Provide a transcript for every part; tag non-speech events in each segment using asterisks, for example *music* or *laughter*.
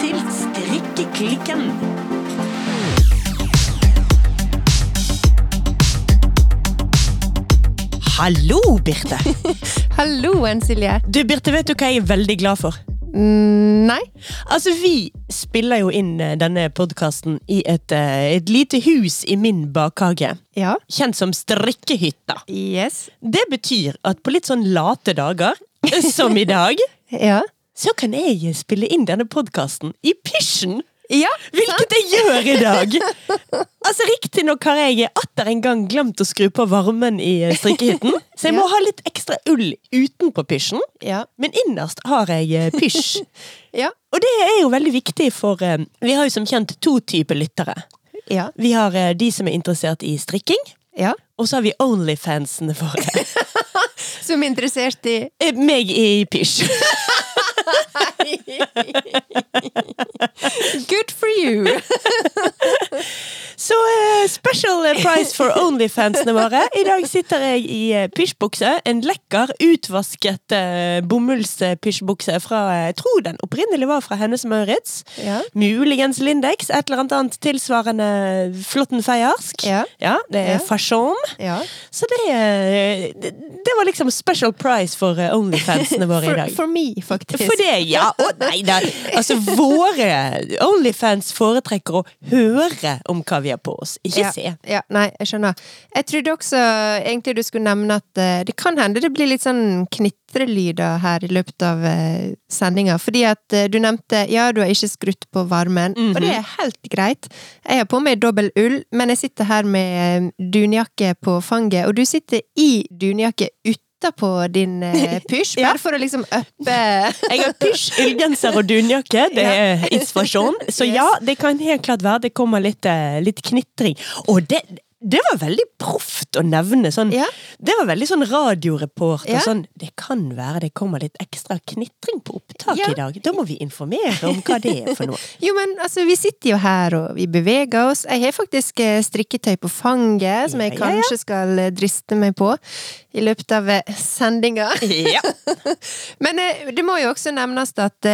til Strikkeklikken. Hallo, Birte. *laughs* Halloen, Silje. Du, Birte, vet du hva jeg er veldig glad for? Mm, nei? Altså, vi spiller jo inn eh, denne podkasten i et, eh, et lite hus i min bakhage. Ja. Kjent som strikkehytta. Yes. Det betyr at på litt sånn late dager, *laughs* som i dag, Ja. Så kan jeg spille inn denne podkasten i pysjen! Ja, Hvilket jeg gjør i dag! *laughs* Altså Riktignok har jeg atter en gang glemt å skru på varmen i eh, strikkehytten, så jeg må Ja. ha litt ekstra ull utenpå pysjen. Ja. Men innerst har jeg eh, pysj. *laughs* Ja. Og det er jo veldig viktig for eh, Vi har jo som kjent to typer lyttere. Ja. Vi har eh, de som er interessert i strikking, ja. og så har vi Onlyfansene våre. *laughs* Som er interessert i Meg i pysj. Good for you! Så uh, special price for Onlyfansene våre. I dag sitter jeg i eh, pysjbukse. En lekker, utvasket uh, bomullspysjbukse fra Jeg tror den opprinnelig var fra Hennes Maurits. Ja. Muligens Lindex. Et eller annet tilsvarende flotten Feiersk. Ja. det er Ja. fashion. ja. Så det, det, det var liksom special price for Onlyfansene våre i dag. for meg, faktisk. For det, ja. og nei da. Altså, våre Onlyfans foretrekker å høre om hva vi har på oss, ikke ja. se. Ja, nei, jeg skjønner. Jeg trodde også egentlig du skulle nevne at uh, det kan hende det blir litt sånn knitrelyder her i løpet av uh, sendinga. Fordi at uh, du nevnte ja, du har ikke skrutt på varmen, Mhm. og det er helt greit. Jeg har på meg dobbel ull, men jeg sitter her med eh, dunjakke på fanget, og du sitter i dunjakke utapå din *laughs* uh, pysj, Ja. bare for å liksom uppe *laughs* Jeg har pysj, ullgenser og dunjakke. Det er inspirasjon. Så Yes. ja, det kan helt klart være det kommer litt, eh, litt knitring. Og det, det var veldig proft å nevne. Sånn, Ja. Det var veldig sånn radioreporter. Ja. Sånn, det kan være det kommer litt ekstra knitring på opptak Ja. i dag. Da må vi informere om hva det er for noe. *laughs* Jo, men altså, vi sitter jo her, og vi beveger oss. Jeg har faktisk eh, strikketøy på fanget, som jeg kanskje skal eh, driste meg på i løpet av eh, sendinga. Ja. *laughs* Men det må jo også nevnes at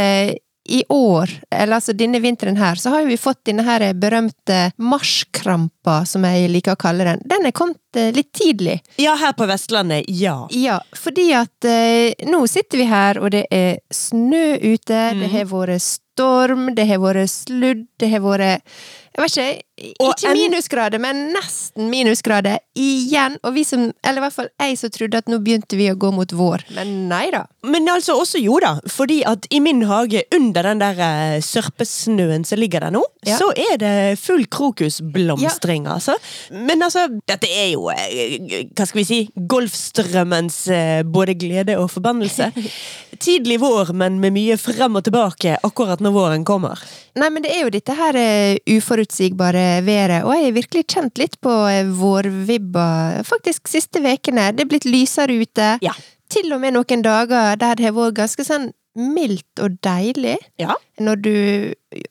i år, eller altså denne vinteren her, så har vi fått denne her berømte marskrampa, som jeg liker å kalle den. Den er kommet eh, litt tidlig. ja, her på Vestlandet, ja. Ja, fordi at eh, nå sitter vi her, og det er snø ute, det har vært storm, det har vært sludd, det har vært Jeg vet ikke, ikke en- minusgrader, men nesten minusgrader igjen. Og vi som, eller i hvert fall jeg som trodde at nå begynte vi å gå mot vår. Men nei da. Men altså også jo da, fordi at i min hage, under den der eh, sørpesnøen som ligger der nå, Ja. så er det full krokusblomstring, altså. Men altså, dette er jo, eh, hva skal vi si, golfstrømmens eh, både glede og forbannelse. *laughs* Tidlig vår, men med mye frem og tilbake akkurat når våren kommer. Nei, men det er jo dette her eh, uforutsigbare været, og jeg har virkelig kjent litt på eh, vårvibba faktisk siste vekene. Det er blitt lysere ute. Ja. Til og med noen dager der det har vært ganske sånn mildt og deilig. Ja. Når du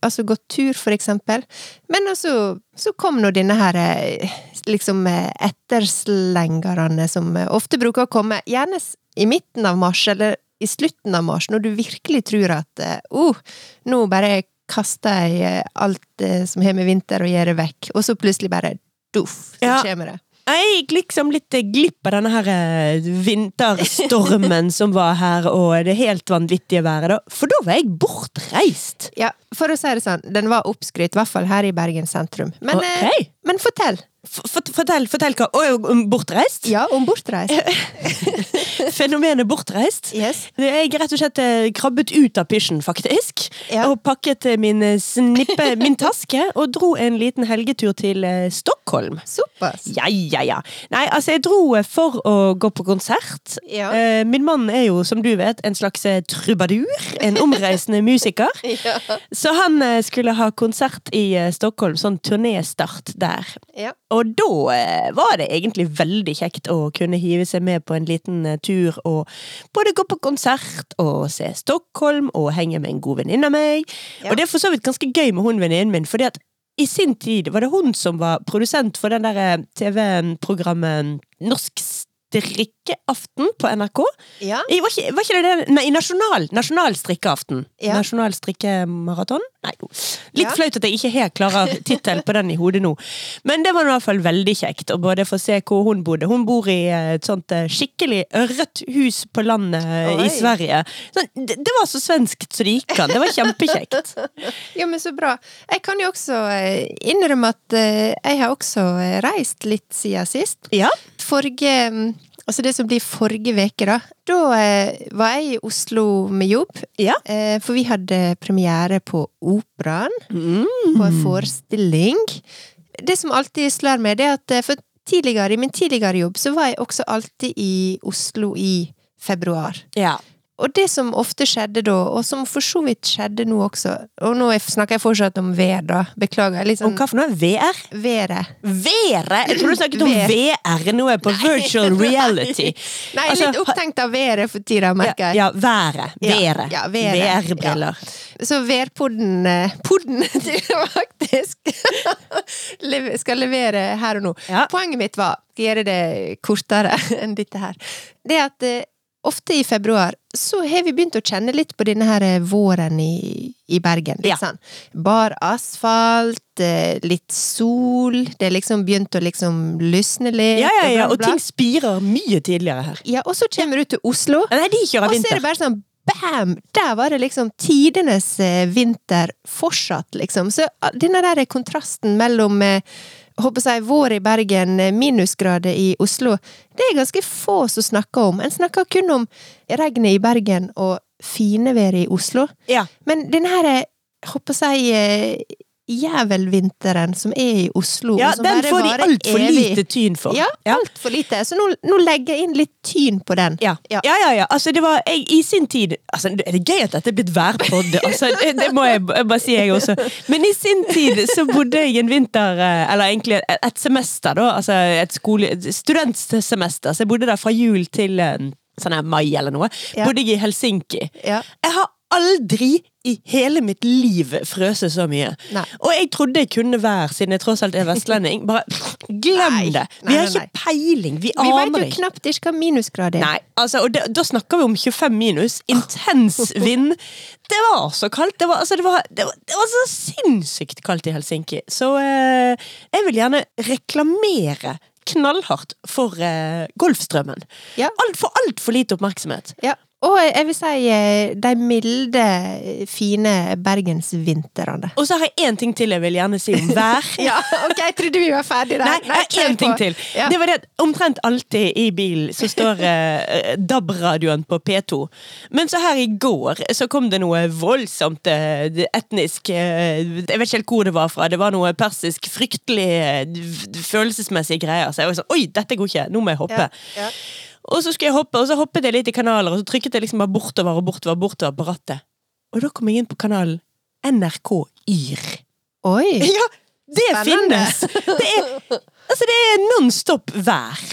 altså gått tur, for eksempel. Men også, så kom nå denne her eh, liksom etterslengerne som ofte bruker å komme, gjerne i midten av mars, eller i slutten av mars, når du virkelig tror at eh, oh, nå bare kaster jeg eh, alt eh, som har med vinter å gjøre, vekk, og så plutselig bare doff, så Ja. kommer det. Jeg gikk liksom litt glipp av denne her vinterstormen *laughs* som var her, og det helt vanvittige været da. For da var jeg bortreist. Ja, for å si det sånn, den var oppskrytt, i hvert fall her i Bergen sentrum. Men, eh, men fortell. Fort- Fortell, fortell hva. Om bortreist? Ja, om bortreist. *laughs* Fenomenet bortreist. Yes. Jeg rett og slett eh, krabbet ut av pysjen, faktisk. Ja. Og pakket eh, min snippe, *laughs* min taske, og dro en liten helgetur til Stockholm. Såpass. Ja, ja, ja. Nei, altså, jeg dro for å gå på konsert. Ja. Min mann er jo, som du vet, en slags trubadur. En omreisende musiker. *laughs* Ja. Så han eh, skulle ha konsert i eh, Stockholm, sånn turnéstart der. Ja. Og da eh, var det egentlig veldig kjekt å kunne hive seg med på en liten eh, tur og både gå på konsert og se Stockholm og henge med en god venninne av meg. Ja. Og det er for så vidt ganske gøy med hun venninnen min, fordi at i sin tid var det hun som var produsent for den der TV-programmet Norsk strikkeaften på NRK. Ja. I- Var ikke, var ikke det det? Nei, nasjonal, nasjonal strikkeaften. Ja. Nasjonal strikkemaraton? Nei. Litt Ja. flaut at jeg ikke helt klarer *laughs* tittelen på den i hodet nå. Men det var i hvert fall veldig kjekt å både få se hvor hun bodde. Hun bor i et sånt eh, skikkelig rødt hus på landet eh, Oi. i Sverige. Sånn, det, det var så svenskt så det gikk an. Det var kjempekjekt. *laughs* Ja, men så bra. Jeg kan jo også eh, innrømme at jeg har også reist litt siden sist. Ja. Forrige mm, Altså det som blir forrige veke da. Da eh, var jeg i Oslo med jobb. Ja. Eh, for vi hadde premiere på Operaen. Mm. På en forestilling. Det som alltid slår meg, det er at eh, for tidligere, i min tidligere jobb, så var jeg også alltid i Oslo i februar. ja. Og det som ofte skjedde da, og som for så vidt skjedde nå også Og nå er- snakker jeg fortsatt om vær, da. Beklager. Litt Om sånn hva for noe? VR? været. Været? Jeg tror du snakket om VR nå er på virtual *laughs* reality. Nei, Altså, litt opptenkt av været for tida, merker jeg. Ja, ja været. Været. ja, ja, VR-briller. Så værpodden eh, Podden *laughs* faktisk *laughs* skal levere her og nå. Poenget mitt var, gjøre det kortere enn dette her, det at eh, ofte i februar så har vi begynt å kjenne litt på denne her eh, våren i, i Bergen. Litt Ja. sånn bar asfalt, eh, litt sol, det er liksom begynt å liksom lysne litt. Ja, ja, ja, bla, og ting spirer mye tidligere her. Ja, og så kommer du til Oslo. Nei, de kjører Og så er det bare sånn bam! Der var det liksom tidenes eh, vinter fortsatt, liksom. Så ah, denne der kontrasten mellom håper jeg, vår i Bergen, eh, minusgrader i Oslo, det er ganske få som snakker om. En snakker kun om regnet i Bergen og fineværet i Oslo. Ja. Men denne her, eh, håper jeg, jævelvinteren som er i Oslo, ja, som den får de altfor lite tyn for. Ja, altfor lite. Så nå, nå legger jeg inn litt tyn på den. Ja. Ja. ja, ja, ja. Altså, det var jeg, I sin tid altså, Er Det gøy at dette er blitt værpod, *laughs* altså, det, det må jeg bare si, jeg også. Men i sin tid så bodde jeg en vinter, eh, eller egentlig et, semester, da. Altså et skole, et studentsemester. Så jeg bodde der fra jul til eh, sånn her mai eller noe. Ja. Bodde jeg i Helsinki. Ja. Jeg har aldri i hele mitt liv frøse så mye. Nei. Og jeg trodde jeg kunne være, siden jeg tross alt er vestlending. Bare glem Nei. det! Vi har ikke peiling. Vi, Vi vet aner jo knapt ikke hva minusgrad er. Nei, altså, og det, da snakker vi om 25 minus. Intens vind. Det var så kaldt. Det var, altså, det var, det var, det var så sinnssykt kaldt i Helsinki. Så eh, jeg vil gjerne reklamere knallhardt for eh, Golfstrømmen. Ja. Alt for altfor lite oppmerksomhet. Ja. Og jeg vil si eh, de milde, fine bergensvintrene. Og så har jeg én ting til jeg vil gjerne si om vær. *laughs* Ja, ok, jeg trodde vi var ferdige der. Nei, jeg har én ting til. Ja. Det var det at Omtrent alltid i bilen så står eh, DAB-radioen på P2. Men så her i går så kom det noe voldsomt eh, etnisk eh, Jeg vet ikke helt hvor det var fra. Det var noe persisk, fryktelig eh, følelsesmessige greier. Så jeg var sånn Oi, dette går ikke! Nå må jeg hoppe. Ja, ja. Og så skulle jeg hoppe, og så hoppet jeg litt i kanaler, og så trykket jeg liksom bare bortover og bortover, bortover på rattet. Og da kom jeg inn på kanalen NRK Yr. Oi! *laughs* Ja, det Spennende. finnes! Det er, altså, det er non stop vær.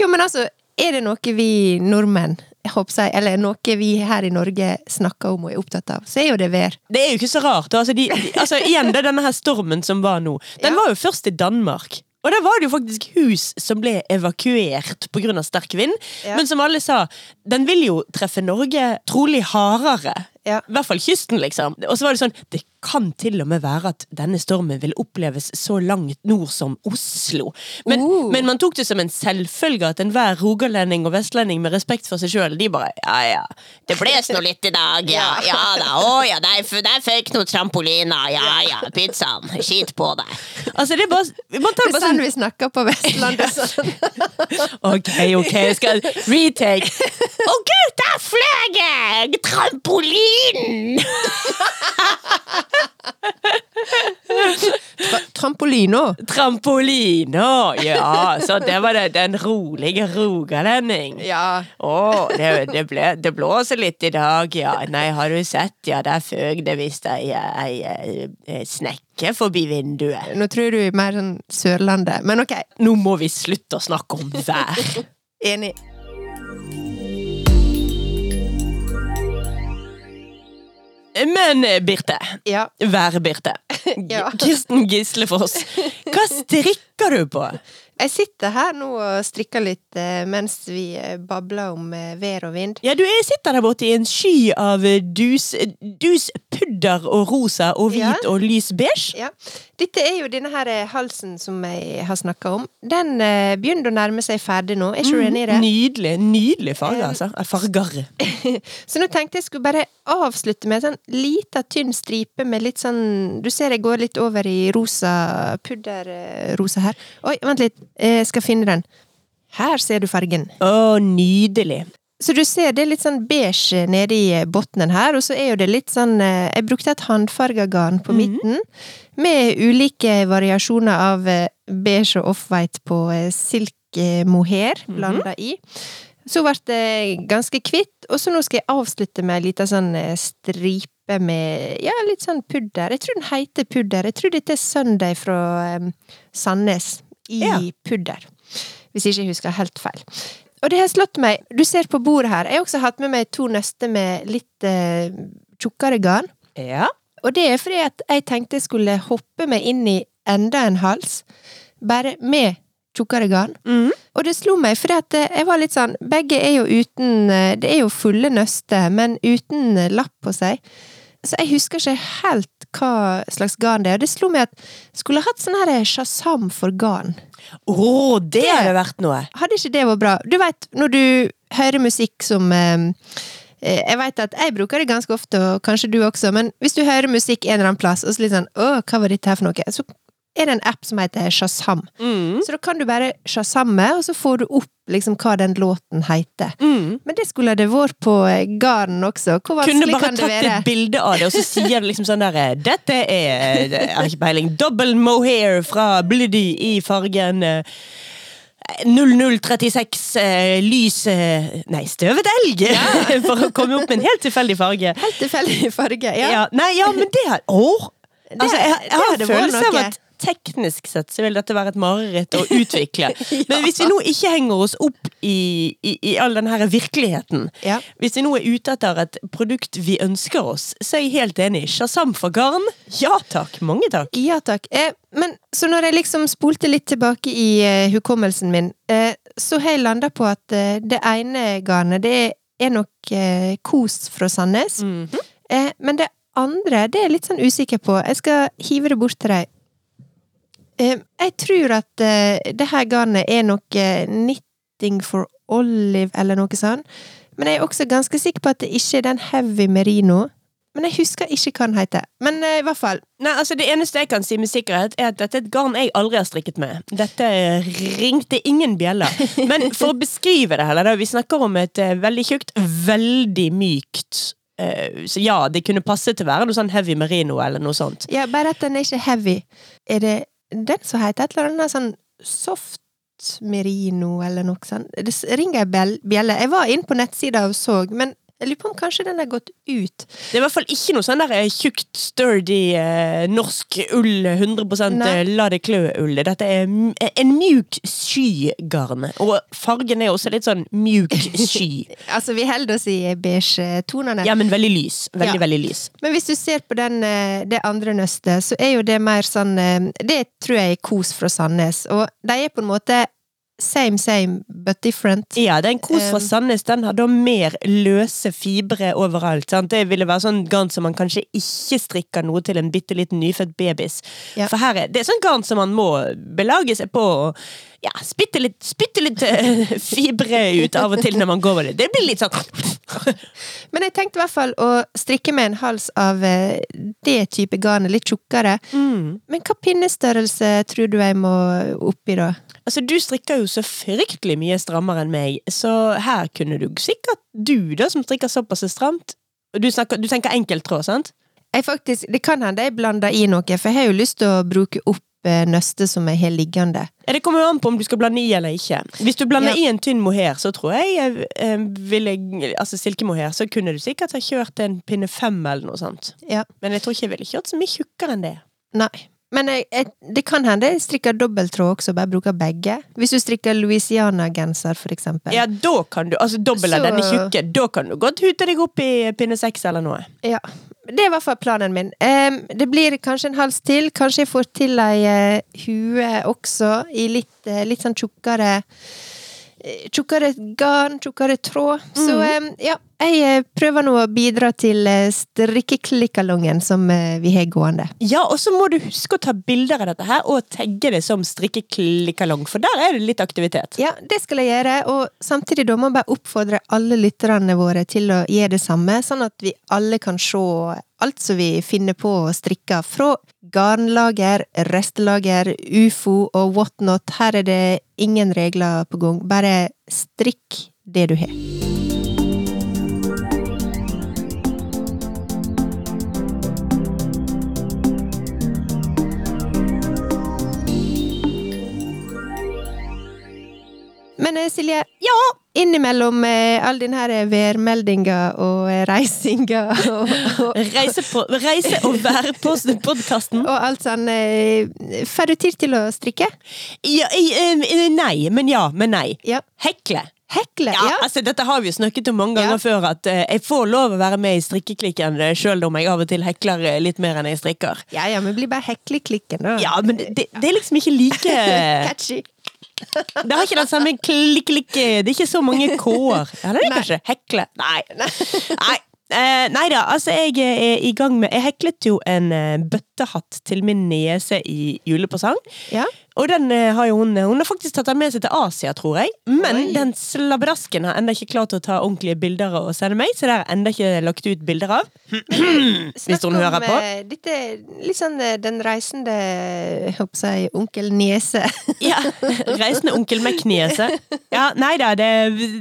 Jo, men altså, er det noe vi nordmenn jeg eller noe vi her i Norge snakker om og er opptatt av, så er jo det vær. Det er jo ikke så rart. Altså, de, de, altså igjen, det er denne her stormen som var nå. Den Ja. var jo først i Danmark. Og der var det jo faktisk hus som ble evakuert pga. sterk vind. Ja. Men som alle sa, den vil jo treffe Norge trolig hardere. Ja. I hvert fall kysten, liksom. Og så var det sånn Det kan til og med være at denne stormen vil oppleves så langt nord som Oslo. Men, Uh. men man tok det som en selvfølge at enhver rogalending og vestlending med respekt for seg sjøl, de bare Ja ja, det bles nå litt i dag, *laughs* ja. Ja da. Å ja, der, der føyk noen trampoliner. Ja ja, pizzaen. Skit på deg. Altså, det er bare Man tar Det er sånn sånn vi snakker på Vestlandet. *laughs* Sånn. Ok, ok, jeg skal retake. Å gud, der fløy jeg! Trampolinen! *laughs* Tra trampolino. Trampolin, ja. Så det var det, den rolige rogalending. Ja. Å, det, det, ble, det blåser litt i dag, ja. Nei, har du sett, ja, der føg det visst ei, ei, snekke forbi vinduet. Nå tror du er mer sånn Sørlandet, men ok. Nå må vi slutte å snakke om vær. Enig. Men eh, Birte, Ja. vær-Birte. *laughs* Ja. Kirsten Gislefoss, hva strikker du på? Jeg sitter her nå og strikker litt eh, mens vi eh, babler om eh, vær og vind. Ja, du jeg sitter der borte i en sky av dus, dus pudder og rosa og hvit Ja. og lys beige. Ja. Dette er jo denne her halsen som jeg har snakka om. Den begynner å nærme seg ferdig nå. Er ikke du enig i det? Nydelig. Nydelig farge, altså. Farger. *laughs* Så nå tenkte jeg skulle bare avslutte med en sånn lita, tynn stripe med litt sånn Du ser jeg går litt over i rosa pudderrosa her. Oi, vent litt. Jeg skal finne den. Her ser du fargen. Å, nydelig. Så du ser det er litt sånn beige nede i bunnen her, og så er jo det litt sånn eh, Jeg brukte et håndfarga garn på midten, med ulike variasjoner av eh, beige og offwhite på silk mohair blanda i. Så ble det ganske kvitt, og så nå skal jeg avslutte med ei lita sånn eh, stripe med ja, litt sånn pudder. Jeg tror den heter pudder. Jeg tror dette er Sunday fra um, Sandnes i Ja. pudder. Hvis ikke jeg husker helt feil. Og det har slått meg Du ser på bordet her. Jeg har også hatt med meg to nøster med litt eh, tjukkere garn. Ja. Og det er fordi at jeg tenkte jeg skulle hoppe meg inn i enda en hals, bare med tjukkere garn. Mm. Og det slo meg, at eh, jeg var litt sånn Begge er jo uten eh, Det er jo fulle nøster, men uten eh, lapp på seg. Så jeg husker ikke helt hva slags garn det er. Det slo meg at jeg skulle hatt sånn her shazam for garn. Å, det Det- hadde vært noe. Hadde ikke det vært bra? Du veit, når du hører musikk som eh, eh, Jeg veit at jeg bruker det ganske ofte, og kanskje du også, men hvis du hører musikk en eller annen plass, og så litt sånn Å, hva var dette her for noe? Så er det en app som heter Shazam. Mm. Så da kan du bare shazamme, og så får du opp liksom hva den låten heter. Mm. Men det skulle det vært på Garden også. Hvor vanskelig kan det være? Kunne bare tatt et bilde av det, og så sier du liksom sånn der eh, Dette er Jeg har ikke peiling. Double mohair fra Bloody i fargen eh, 0036 eh, lys eh, Nei, støvet elg! *laughs* For å komme opp med en helt tilfeldig farge. Helt tilfeldig farge. Ja. Ja. nei, ja, men det har Åh! Det- Altså, jeg, jeg jeg har følelse av at teknisk sett så vil dette være et mareritt å utvikle. *laughs* Men hvis vi nå ikke henger oss opp i, i, i all den her virkeligheten Ja. Hvis vi nå er ute etter et produkt vi ønsker oss, så er jeg helt enig. Shazam for garn? Ja takk. Mange takk. Ja takk. Eh, men så når jeg liksom spolte litt tilbake i eh, hukommelsen min, eh, så har jeg landa på at eh, det ene garnet, det er nok eh, Kos fra Sandnes. eh, men det andre, det er jeg litt sånn usikker på. Jeg skal hive det bort til deg. Jeg tror at eh, det her garnet er nok eh, Knitting for Olive, eller noe sånt. Men jeg er også ganske sikker på at det ikke er den Heavy Merino. Men jeg husker ikke hva den heter. Men eh, i hvert fall. Nei, altså Det eneste jeg kan si med sikkerhet, er at dette er et garn jeg aldri har strikket med. Dette ringte ingen bjeller. Men for å beskrive det heller, da, vi snakker om et veldig tjukt, veldig mykt Så ja, det kunne passe til å være noe sånn heavy merino eller noe sånt. Ja, bare at den er ikke heavy. Er det den som heter et eller annet sånn soft merino, eller noe sånt? Det ringer ei bjelle. Jeg var inne på nettsida og så, men jeg lurer på om kanskje den har gått ut. Det er i hvert fall ikke noe sånn der eh, tjukt, sturdy eh, norsk ull, 100 Nei. eh, la det klø-ull. Dette er en mjuk skygarn. Og fargen er også litt sånn mjuk sky. *laughs* Altså, vi holder oss i beige-tonene. Ja, men veldig lys. Veldig, Ja. veldig lys. Men hvis du ser på den, det andre nøstet, så er jo det mer sånn Det tror jeg er kos fra Sandnes. Og de er på en måte same, same, but different. Ja, den kos fra Sandnes den har da mer løse fibre overalt. Sant? Det ville være sånn garn som man kanskje ikke strikker noe til en bitte liten nyfødt babys. Ja. For her er, det er sånn garn som man må belage seg på å ja, spytte litt, spytte litt uh, *laughs* fibre ut av og til når man går med det. Det blir litt sånn *laughs* Men jeg tenkte i hvert fall å strikke med en hals av uh, det type garnet, litt tjukkere. mm. Men hva pinnestørrelse tror du jeg må oppi da? Altså, du strikker jo så fryktelig mye strammere enn meg, så her kunne du sikkert du, da, som strikker såpass stramt Du, snakker, du tenker enkelttråd, sant? Jeg faktisk, det kan hende jeg blander i noe, for jeg har jo lyst til å bruke opp eh, nøstet som jeg har liggende. Det kommer jo an på om du skal blande i eller ikke. Hvis du blander Ja. i en tynn mohair, så tror jeg jeg eh, ville Altså silkemohair, så kunne du sikkert ha kjørt en pinne fem eller noe sånt. Ja. Men jeg tror ikke jeg ville kjørt så mye tjukkere enn det. Nei. Men jeg, jeg, det kan hende jeg strikker dobbelttråd også, bare bruker begge. Hvis du strikker Louisiana-genser, for eksempel. Ja, da kan du, altså dobbel av Så- denne tjukke, da kan du godt hute deg opp i pinne seks eller noe. Ja. Det er i hvert fall planen min. Um, det blir kanskje en hals til. Kanskje jeg får til ei uh, hue også, i litt, uh, litt sånn tjukkere Tjukkere garn, tjukkere tråd. Så ja, jeg eh, prøver nå å bidra til eh, strikkeklikkalongen som eh, vi har gående. Ja, og så må du huske å ta bilder av dette her, og tagge det som strikkeklikkalong, for der er det litt aktivitet. Ja, det skal jeg gjøre, og samtidig da må jeg bare oppfordre alle lytterne våre til å gjøre det samme, sånn at vi alle kan se alt som vi finner på å strikke, fra garnlager, restelager, ufo og whatnot. Her er det ingen regler på gang, bare strikk det du har. Men eh, Silje, Ja! innimellom eh, all denne her værmeldinga og eh, reisinga *laughs* og, og, Reise, på, reise og være på podkasten. *laughs* og alt sånn eh, Får du tid til å strikke? Ja, eh, eh, nei, men ja, men nei. Ja. Hekle. Hekle? Ja, Ja. altså Dette har vi jo snakket om mange ganger Ja. før, at uh, jeg får lov å være med i strikkeklikken Selv sjøl om jeg av og til hekler eh, litt mer enn jeg strikker. Ja, ja, men blir bare hekleklikken, da. Ja, men det, det er liksom ikke like *laughs* Catchy. Det har ikke den samme klikk-klikk Det er ikke så mange k-er. Eller det er kanskje hekle. Nei. *laughs* Nei. Eh, nei da, altså jeg er i gang med Jeg heklet jo en eh, bøttehatt til min niese i julepresang. Ja. Og den eh, har jo hun Hun har faktisk tatt den med seg til Asia, tror jeg. Men Oi. den slabbedasken har ennå ikke klart å ta ordentlige bilder og sende meg, så det har ennå ikke lagt ut bilder av. *clears throat* Hvis hun hører om, på. eh, Dette er litt sånn eh, den reisende jeg håper jeg, onkel Niese. *laughs* Ja, Reisende onkel Mac-niese. Ja, nei da, det,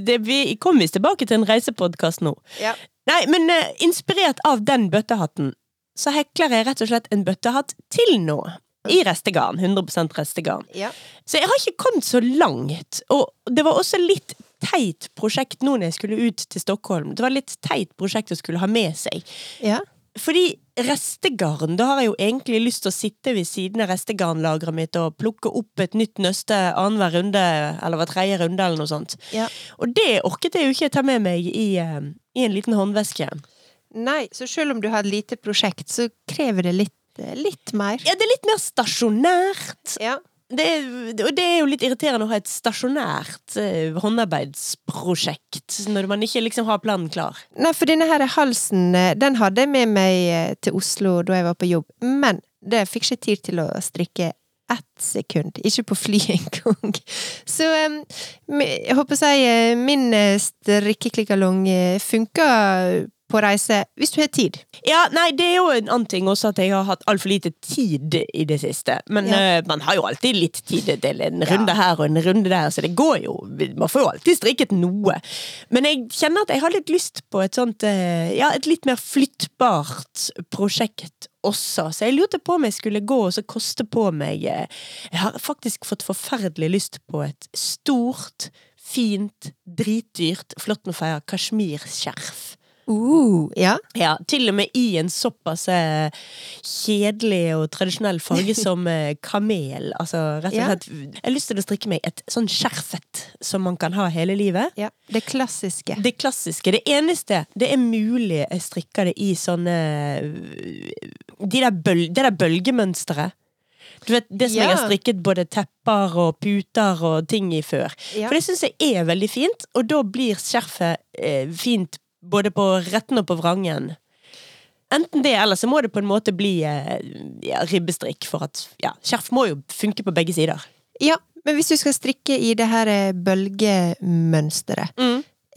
det, vi kom visst tilbake til en reisepodkast nå. Ja. Nei, men eh, inspirert av den bøttehatten, så hekler jeg rett og slett en bøttehatt til nå. I restegarn. 100% restegarn. Ja. Så jeg har ikke kommet så langt. Og det var også litt teit prosjekt nå når jeg skulle ut til Stockholm. Det var litt teit prosjekt å skulle ha med seg. ja. Fordi restegarn, da har jeg jo egentlig lyst til å sitte ved siden av restegarnlageret mitt og plukke opp et nytt nøste annenhver runde, eller hver tredje runde, eller noe sånt. ja. Og det orket jeg jo ikke ta med meg i, eh, i en liten håndveske. Nei, så selv om du har et lite prosjekt, så krever det litt, eh, litt mer. Ja, det er litt mer stasjonært. Ja. Det er, og det er jo litt irriterende å ha et stasjonært eh, håndarbeidsprosjekt når man ikke liksom har planen klar. Nei, for denne her halsen, eh, den hadde jeg med meg eh, til Oslo da jeg var på jobb, men det fikk ikke tid til å strikke ett sekund. Ikke på fly engang. Så jeg håper å si eh, min eh, strikkeklikkalong eh, funker på reise, hvis du har tid. Ja, nei, det er jo en annen ting også at jeg har hatt altfor lite tid i det siste. Men Ja. uh, man har jo alltid litt tid til en Ja. runde her og en runde der, så det går jo. Man får jo alltid strikket noe. Men jeg kjenner at jeg har litt lyst på et sånt uh, Ja, et litt mer flyttbart prosjekt også. Så jeg lurte på om jeg skulle gå og så koste på meg eh, Jeg har faktisk fått forferdelig lyst på et stort, fint, dritdyrt, flott med feier, kasjmirskjerf. Uh, ja. Ja, til og med i en såpass eh, kjedelig og tradisjonell farge *laughs* som eh, kamel. Altså, rett og Ja. Jeg har lyst til å strikke meg et sånn skjerfet som man kan ha hele livet. ja. Det klassiske. Det klassiske. Det eneste det er mulig jeg strikker det i sånne De der bøl, Det der bølgemønsteret. Du vet, Det som Ja. jeg har strikket både tepper og puter og ting i før. Ja. For det syns jeg er veldig fint, og da blir skjerfet eh, fint både på retten og på vrangen. Enten det, eller så må det på en måte bli eh, ja, ribbestrikk, for at ja, skjerf må jo funke på begge sider. Ja, men hvis du skal strikke i det her eh, bølgemønsteret,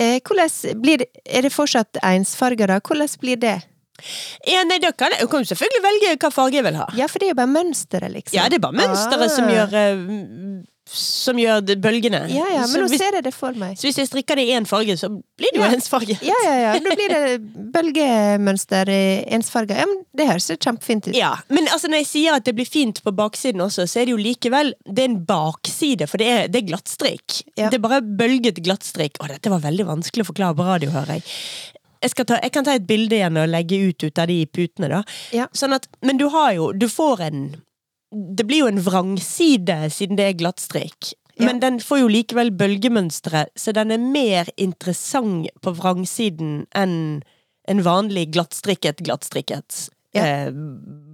eh, hvordan blir det, er det fortsatt ensfarger da? Hvordan blir det? Ja, nei, da kan jeg, jeg kan jo selvfølgelig velge hva farge jeg vil ha. Ja, for det er jo bare mønsteret, liksom. Ja, det er bare mønsteret som Ah. gjør eh, Som gjør det, bølgene. Ja, ja, så, men nå hvis, ser jeg det for meg. så hvis jeg strikker det i én farge, så blir det jo ensfarget. ensfarge. Ja, ja, ja. Nå blir det bølgemønster i ensfarga. Ja, men det høres kjempefint ut. Ja, men altså når jeg sier at det blir fint på baksiden også, så er det jo likevel Det er en bakside, for det er, det er glattstrikk. Ja. Det er bare bølget glattstrikk. Å, dette var veldig vanskelig å forklare på radio, hører jeg. Jeg, ta, jeg kan ta et bilde igjen og legge ut ut av de putene, da. Ja. Sånn at, men du har jo Du får en Det blir jo en vrangside siden det er glattstrikk. Ja. Men den får jo likevel bølgemønstre, så den er mer interessant på vrangsiden enn en vanlig glattstrikket, glattstrikket Ja. eh,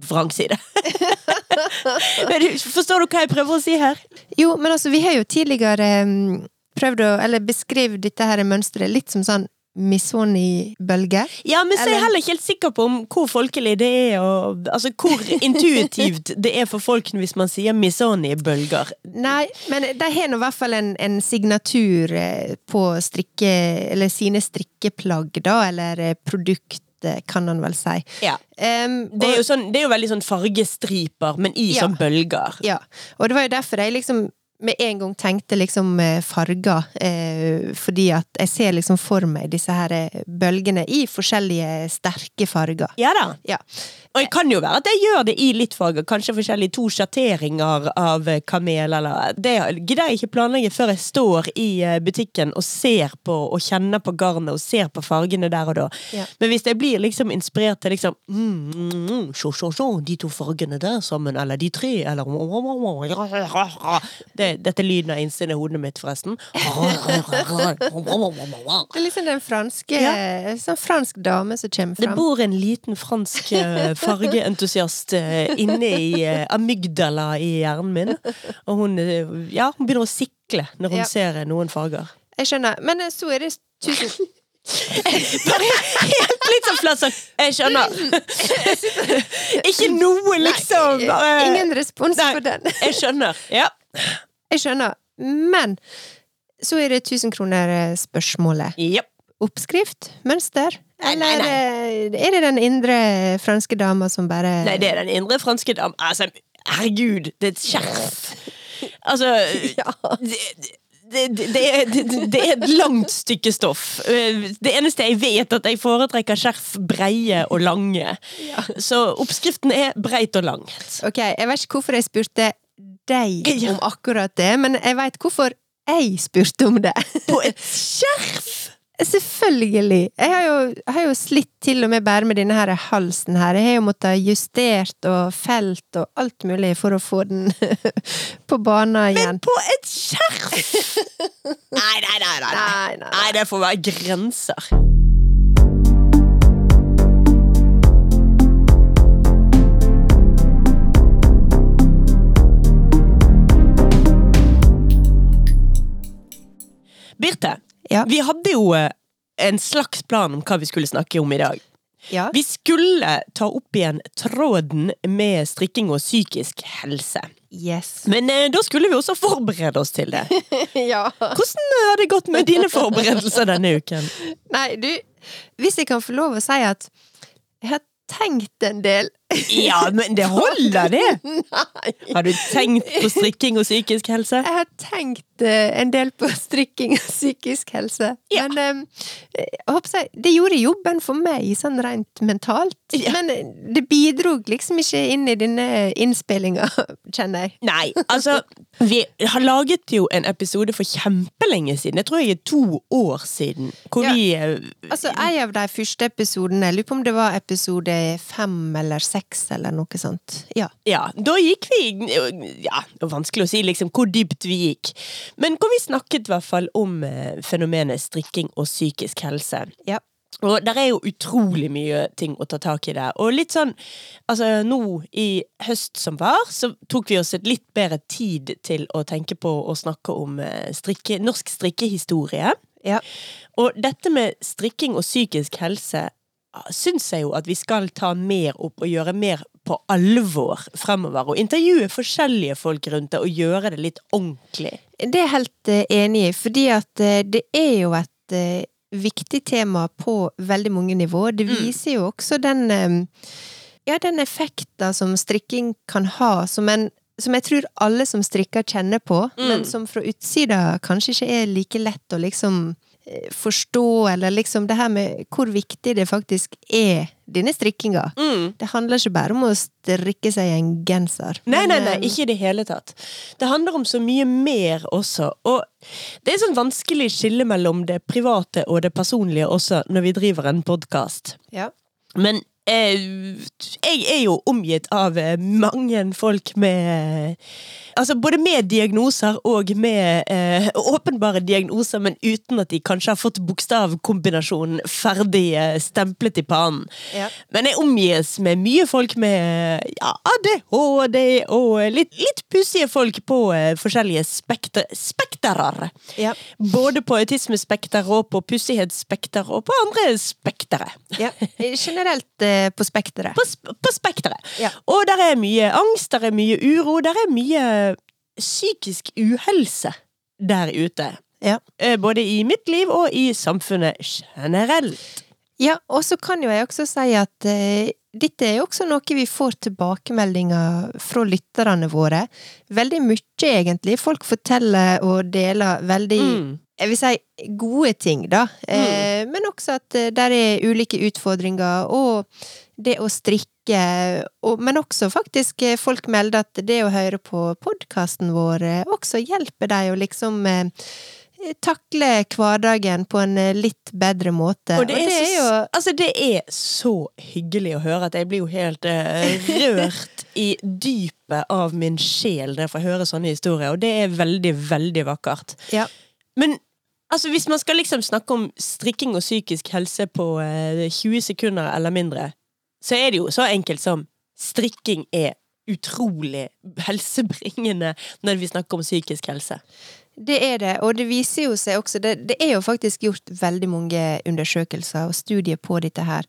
vrangside. *laughs* Men Forstår du hva jeg prøver å si her? Jo, men altså, vi har jo tidligere um, prøvd å Eller beskrevet dette her mønsteret litt som sånn Missoni-bølge. Ja, men så er jeg heller ikke helt sikker på om hvor folkelig det er, og altså hvor intuitivt det er for folk hvis man sier Misoni-bølger. Nei, men de har nå i hvert fall en, en signatur eh, på strikke Eller sine strikkeplagg, da, eller eh, produkt, eh, kan han vel si. Ja. Em, Det er, sånn, det er jo veldig sånn fargestriper, men i Ja. sånn bølger. Ja, og det var jo derfor jeg liksom med en gang tenkte liksom eh, farger, eh, fordi at jeg ser liksom for meg disse her eh, bølgene i forskjellige sterke farger. Ja da. Ja. Og det kan jo være at jeg gjør det i litt farger, kanskje forskjellige to sjatteringer av kamel, eller Det gidder jeg ikke planlegge før jeg står i butikken og ser på og kjenner på garnet og ser på fargene der og da. Ja. Men hvis jeg blir liksom inspirert til liksom mm, mm, mm, se, se, de to fargene der sammen, eller de tre, eller det, Dette dette lyden av innsiden av hodet mitt, forresten. Det er liksom den franske Ja. Sånn fransk dame som kommer Det bor en liten fransk eh, fargeentusiast eh, inne i eh, amygdala i hjernen min. Og hun, ja, hun begynner å sikle når hun Ja. ser noen farger. Jeg skjønner. Men så er det tusen *laughs* Bare helt litt sånn flatt sånn Jeg skjønner. *laughs* Ikke noe, liksom. Bare, Ingen respons Nei. på den. Jeg skjønner. Ja. Jeg skjønner. Men så er det 1000 kroner-spørsmålet. Yep. Oppskrift? Mønster? Nei, nei, Eller eh, er det den indre franske dama som bare Nei, det er den indre franske dama. Altså, herregud, det er et skjerf. Altså *laughs* Ja. det, det, det, er, det, er et langt stykke stoff. Eh, Det eneste jeg vet, er at jeg foretrekker skjerf breie og lange. Så oppskriften er breit og langt. Ok, jeg vet ikke hvorfor jeg spurte deg om akkurat det, men jeg veit hvorfor jeg spurte om det. *laughs* På et skjerf! *laughs* Selvfølgelig! Jeg har jo, har jo slitt til og med bare med denne her halsen her. Jeg har jo måttet justert og felt og alt mulig for å få den *laughs* på bana igjen. Men på et skjerf! Nei. nei, nei. Nei, nei, nei det får være grenser. Birte, Ja. vi hadde jo eh, en slags plan om hva vi skulle snakke om i dag. Ja. Vi skulle ta opp igjen tråden med strikking og psykisk helse. Yes. Men eh, da skulle vi også forberede oss til det. *laughs* ja. Hvordan har det gått med dine forberedelser denne uken? *laughs* Nei, du, hvis jeg kan få lov å si at jeg har tenkt en del Ja, men det holder, det! *laughs* Nei! Har du tenkt på strikking og psykisk helse? Jeg har tenkt eh, en del på *laughs* strikking og psykisk helse. Ja. Men jeg det gjorde jobben for meg, sånn rent mentalt. Ja. Men eh, det bidro liksom ikke inn i denne innspillinga, *laughs* kjenner jeg. Nei, altså Vi har laget jo en episode for kjempelenge siden. Jeg tror jeg er to år siden. Hvor Ja. vi eh, Altså, En av de første episodene, jeg lurer på om det var episode fem eller seks, eller noe sånt. Ja. Ja, da gikk vi Ja, det er vanskelig å si liksom hvor dypt vi gikk. Men hvor vi snakket i hvert fall om eh, fenomenet strikking og psykisk helse. Ja. Og der er jo utrolig mye ting å ta tak i der. Og litt sånn Altså, nå i høst som var, så tok vi oss et litt bedre tid til å tenke på å snakke om eh, strikke, norsk strikkehistorie. Ja. Og dette med strikking og psykisk helse syns jeg jo at vi skal ta mer opp og gjøre mer på alvor fremover. Og intervjue forskjellige folk rundt det og gjøre det litt ordentlig. Det er jeg helt eh, enig i, fordi at eh, det er jo et eh, viktig tema på veldig mange nivåer. Det Mm. viser jo også den ja, den effekten som strikking kan ha, som en som jeg tror alle som strikker kjenner på, Mm. men som fra utsida kanskje ikke er like lett å liksom forstå, eller liksom det her med hvor viktig det faktisk er, denne strikkinga. Det handler ikke bare om å strikke seg en genser. Nei, nei, nei, eh, ikke i det hele tatt. Det handler om så mye mer også. Og det er sånn vanskelig skille mellom det private og det personlige også, når vi driver en podkast. Ja. Men Eh, jeg er jo omgitt av eh, mange folk med Altså både med diagnoser og med eh, åpenbare diagnoser, men uten at de kanskje har fått bokstavkombinasjonen ferdig stemplet i pannen. Ja. Men jeg omgis med mye folk med ja, ADHD og litt, litt pussige folk på eh, forskjellige spekter, spekterer. Ja. Både på autismespekter og på pussighetsspekter og på andre spektere. Ja. Generelt eh, på spekteret. På, sp- på spekteret. Og der er mye angst, der er mye uro, der er mye psykisk uhelse der ute. Ja. Eh, Både i mitt liv og i samfunnet generelt. Ja, og så kan jo jeg også si at eh, dette er jo også noe vi får tilbakemeldinger fra lytterne våre. Veldig mye, egentlig. Folk forteller og deler veldig Mm. jeg vil si gode ting, da. Eh, men også at eh, der er ulike utfordringer, og det å strikke og, Men også faktisk eh, folk melder at det å høre på podkasten vår eh, også hjelper deg å liksom eh, takle hverdagen på en litt bedre måte. Og det er, så, jo altså det er så hyggelig å høre at jeg blir jo helt uh, *laughs* rørt i dypet av min sjel når jeg får høre sånne historier, og det er veldig, veldig vakkert. Ja. Men altså, hvis man skal liksom snakke om strikking og psykisk helse på uh, 20 sekunder eller mindre, så er det jo så enkelt som strikking er utrolig helsebringende når vi snakker om psykisk helse. Det er det, og det viser jo seg også det, det er jo faktisk gjort veldig mange undersøkelser og studier på dette her.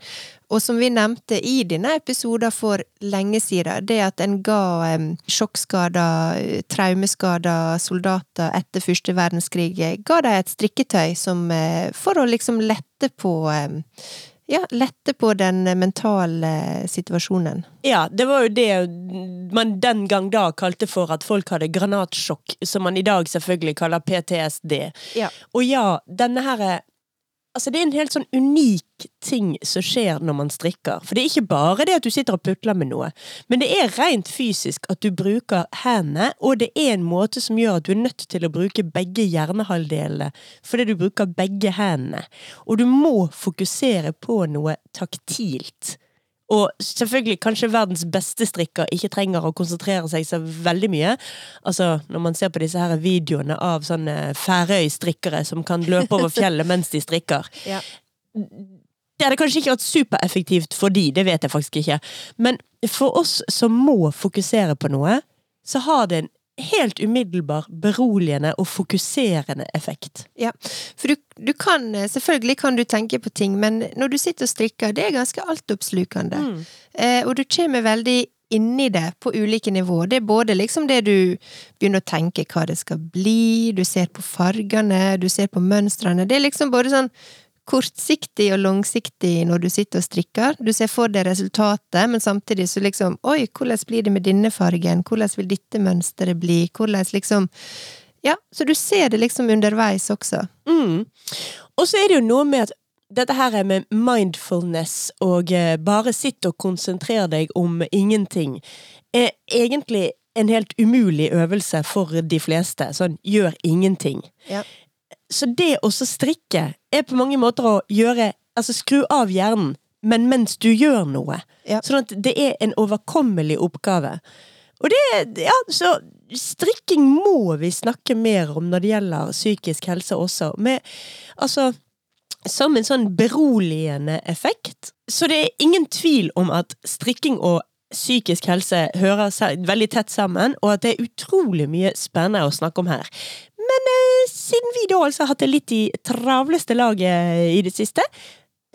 Og som vi nevnte i denne episoden for lenge siden, det at en ga um, sjokkskada, traumeskada soldater etter første verdenskrig, ga dem et strikketøy som, eh, for å liksom lette på um, ja, lette på den mentale situasjonen. Ja, det var jo det man den gang da kalte for at folk hadde granatsjokk, som man i dag selvfølgelig kaller PTSD. Ja. Og ja, denne her Altså, det er en helt sånn unik ting som skjer når man strikker. For det er ikke bare det at du sitter og putler med noe, men det er rent fysisk at du bruker hendene, og det er en måte som gjør at du er nødt til å bruke begge hjernehalvdelene fordi du bruker begge hendene. Og du må fokusere på noe taktilt. Og selvfølgelig kanskje verdens beste strikker ikke trenger å konsentrere seg så veldig mye. Altså, når man ser på disse her videoene av sånne Færøy-strikkere som kan løpe over fjellet mens de strikker. *laughs* Ja. Det hadde kanskje ikke vært supereffektivt for de, det vet jeg faktisk ikke. Men for oss som må fokusere på noe, så har det en helt umiddelbar beroligende og fokuserende effekt. Ja, for du, du kan, selvfølgelig kan du tenke på ting, men når du sitter og strikker, det er ganske altoppslukende. Mm. Eh, og du kommer veldig inni det på ulike nivåer. Det er både liksom det du begynner å tenke hva det skal bli, du ser på fargene, du ser på mønstrene. Det er liksom både sånn kortsiktig og langsiktig når du sitter og strikker. Du ser for deg resultatet, men samtidig så liksom Oi, hvordan blir det med denne fargen? Hvordan vil dette mønsteret bli? Hvordan liksom Ja, så du ser det liksom underveis også. Mm. Og så er det jo noe med at dette her er med mindfulness og eh, bare sitt og konsentrer deg om ingenting, er egentlig en helt umulig øvelse for de fleste. Sånn gjør ingenting. Ja. Så det å strikke er på mange måter å gjøre Altså skru av hjernen, men mens du gjør noe. Ja. Sånn at det er en overkommelig oppgave. Og det Ja, så strikking må vi snakke mer om når det gjelder psykisk helse også. Med Altså som en sånn beroligende effekt. Så det er ingen tvil om at strikking og psykisk helse hører veldig tett sammen, og at det er utrolig mye spennende å snakke om her. Men eh, siden vi da altså har hatt det litt i travleste laget i det siste,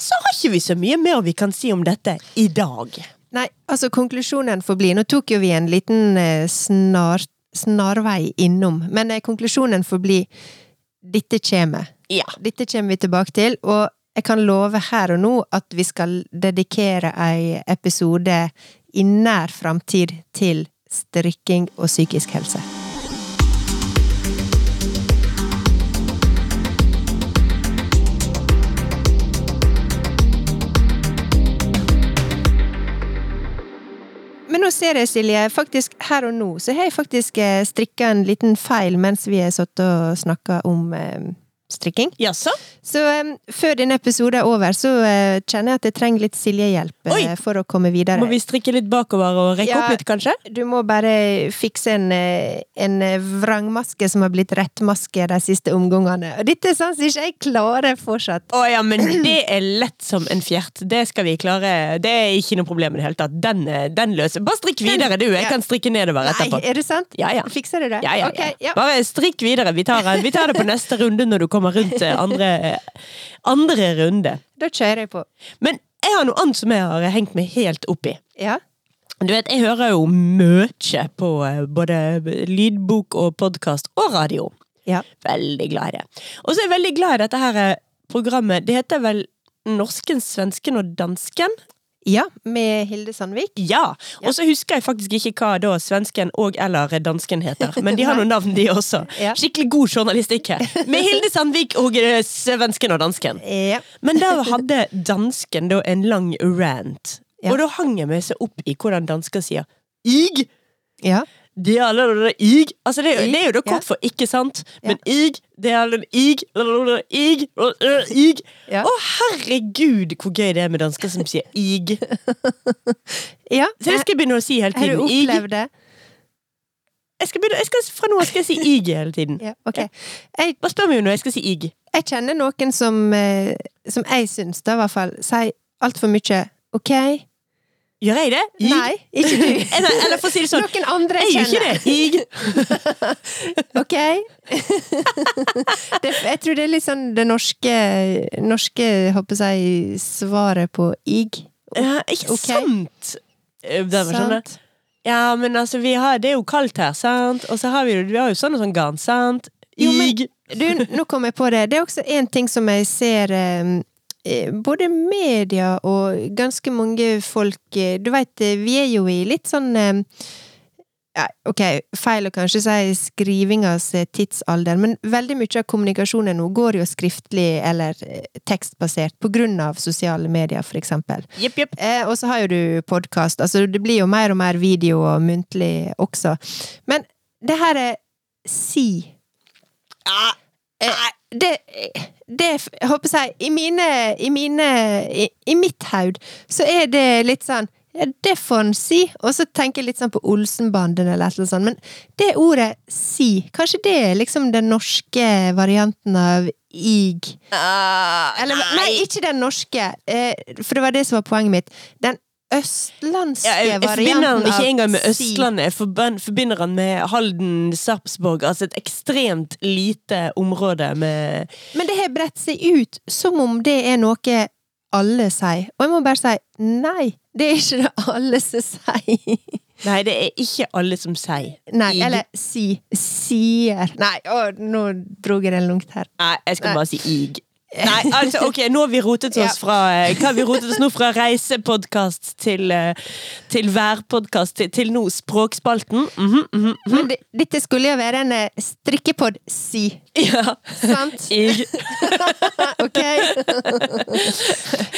så har ikke vi så mye mer vi kan si om dette i dag. Nei, altså konklusjonen får bli Nå tok jo vi en liten eh, snar, snarvei innom, men eh, konklusjonen får bli dette kommer. Ja. Dette kommer vi tilbake til, og jeg kan love her og nå at vi skal dedikere ei episode i nær framtid til strikking og psykisk helse. Nå ser jeg, Silje, faktisk her og nå, så har jeg faktisk strikka en liten feil mens vi har sittet og snakka om eh, strikking. Jaså? Så um, før denne episoden er over, så uh, kjenner jeg at jeg trenger litt Silje-hjelp uh, for å komme videre. Må vi strikke litt bakover og rekke Ja. opp litt, kanskje? Du må bare fikse en, eh, en vrangmaske som har blitt rettmaske de siste omgangene. Og dette er sånn som ikke jeg klarer fortsatt. Å ja, men det er lett som en fjert. Det skal vi klare. Det er ikke noe problem i det hele tatt. Den, den løser Bare strikk videre, du. Jeg Ja. kan strikke nedover Nei, etterpå. er det sant? Ja, ja. Fikser du det? Ja, ja, Ok, ja. Bare strikk videre. Vi tar, vi tar det på neste runde når du kommer rundt eh, andre, andre runde. Da kjører jeg på. Men jeg har noe annet som jeg har hengt meg helt opp i. Ja. Du vet, Jeg hører jo mye på eh, både lydbok og podkast og radio. Ja. Veldig glad i det. Og så er jeg veldig glad i dette her eh, programmet. Det heter vel Norsken, svensken og dansken? Ja, med Hilde Sandvik. Ja! Og så husker jeg faktisk ikke hva da svensken og eller dansken heter. Men de har *laughs* noen navn, de også. Skikkelig god journalistikk her. Med Hilde Sandvik og eh, svensken og dansken. Men der hadde dansken da en lang rant. Og da hang jeg meg så opp i hvordan dansker sier ig. ja. Det er allerede ig. Altså, det, er, det er jo da Ja. kort for ikke sant, men ig, det er allerede ig, ig, ig. Å, herregud, hvor gøy det er med dansker som sier ig. ja. Så det skal jeg begynne å si hele Har du tiden. Opplevd det? Jeg skal begynne, jeg skal, fra nå av skal jeg si ig hele tiden. Ja, ok. Jeg, Hva spør meg jo når jeg skal si ig. jeg kjenner noen som, eh, som jeg syns da i hvert fall sier altfor mye ok. Gjør jeg det? Jeg? Nei, *laughs* ikke du. Eller, eller for å si det sånn, Noen andre jeg gjør ikke det. Jeg. *laughs* Ok? det, jeg tror det er litt sånn det norske, norske håper jeg, svaret på ig. Ja, ikke okay. sant? Eh, Det var sånn, Sant? ja, men altså, vi har, det er jo kaldt her, sant? Og så har vi, vi har jo sånn og sånn garn, sant? Jo, men- Du, nå kom jeg på det. Det er også en ting som jeg ser eh, både media og ganske mange folk eh, Du veit, vi er jo i litt sånn eh, ja, ok, feil å kanskje si skrivingas eh, tidsalder, men veldig mye av kommunikasjonen nå går jo skriftlig eller eh, tekstbasert på grunn av sosiale medier, for eksempel. Yep, yep. Eh, og så har jo du podkast. Altså, det blir jo mer og mer video og muntlig også. Men det her er si Ah, Eh, det, det jeg håper jeg i mine I, mine, i, i mitt haud så er det litt sånn ja, det får en si. Og så tenker jeg litt sånn på Olsenbanden eller annet sånt. Men det ordet si, kanskje det er liksom den norske varianten av ig? Uh, Eller nei, ikke den norske, eh, for det var det som var poenget mitt. Den østlandske Ja, jeg, jeg forbinder varianten han ikke engang med. Østlandet, jeg forbinder han med Halden, Sarpsborg. Altså et ekstremt lite område med Men det har bredt seg ut som om det er noe alle sier. Og jeg må bare si nei, det er ikke det alle som sier. Nei, det er ikke alle som sier Nei, eller si. Sier. Nei, å, nå drog jeg det langt her. Nei, jeg skal Nei. bare si ig. *laughs* Nei, altså, ok, nå har vi rotet oss fra eh, Hva har vi rotet oss nå fra reisepodkast til, eh, til værpodkast til, til nå språkspalten? Mm -hmm, mm -hmm. Men det, dette skulle jo være en eh, strikkepod si, Ja. sant? *laughs* *laughs* Ok?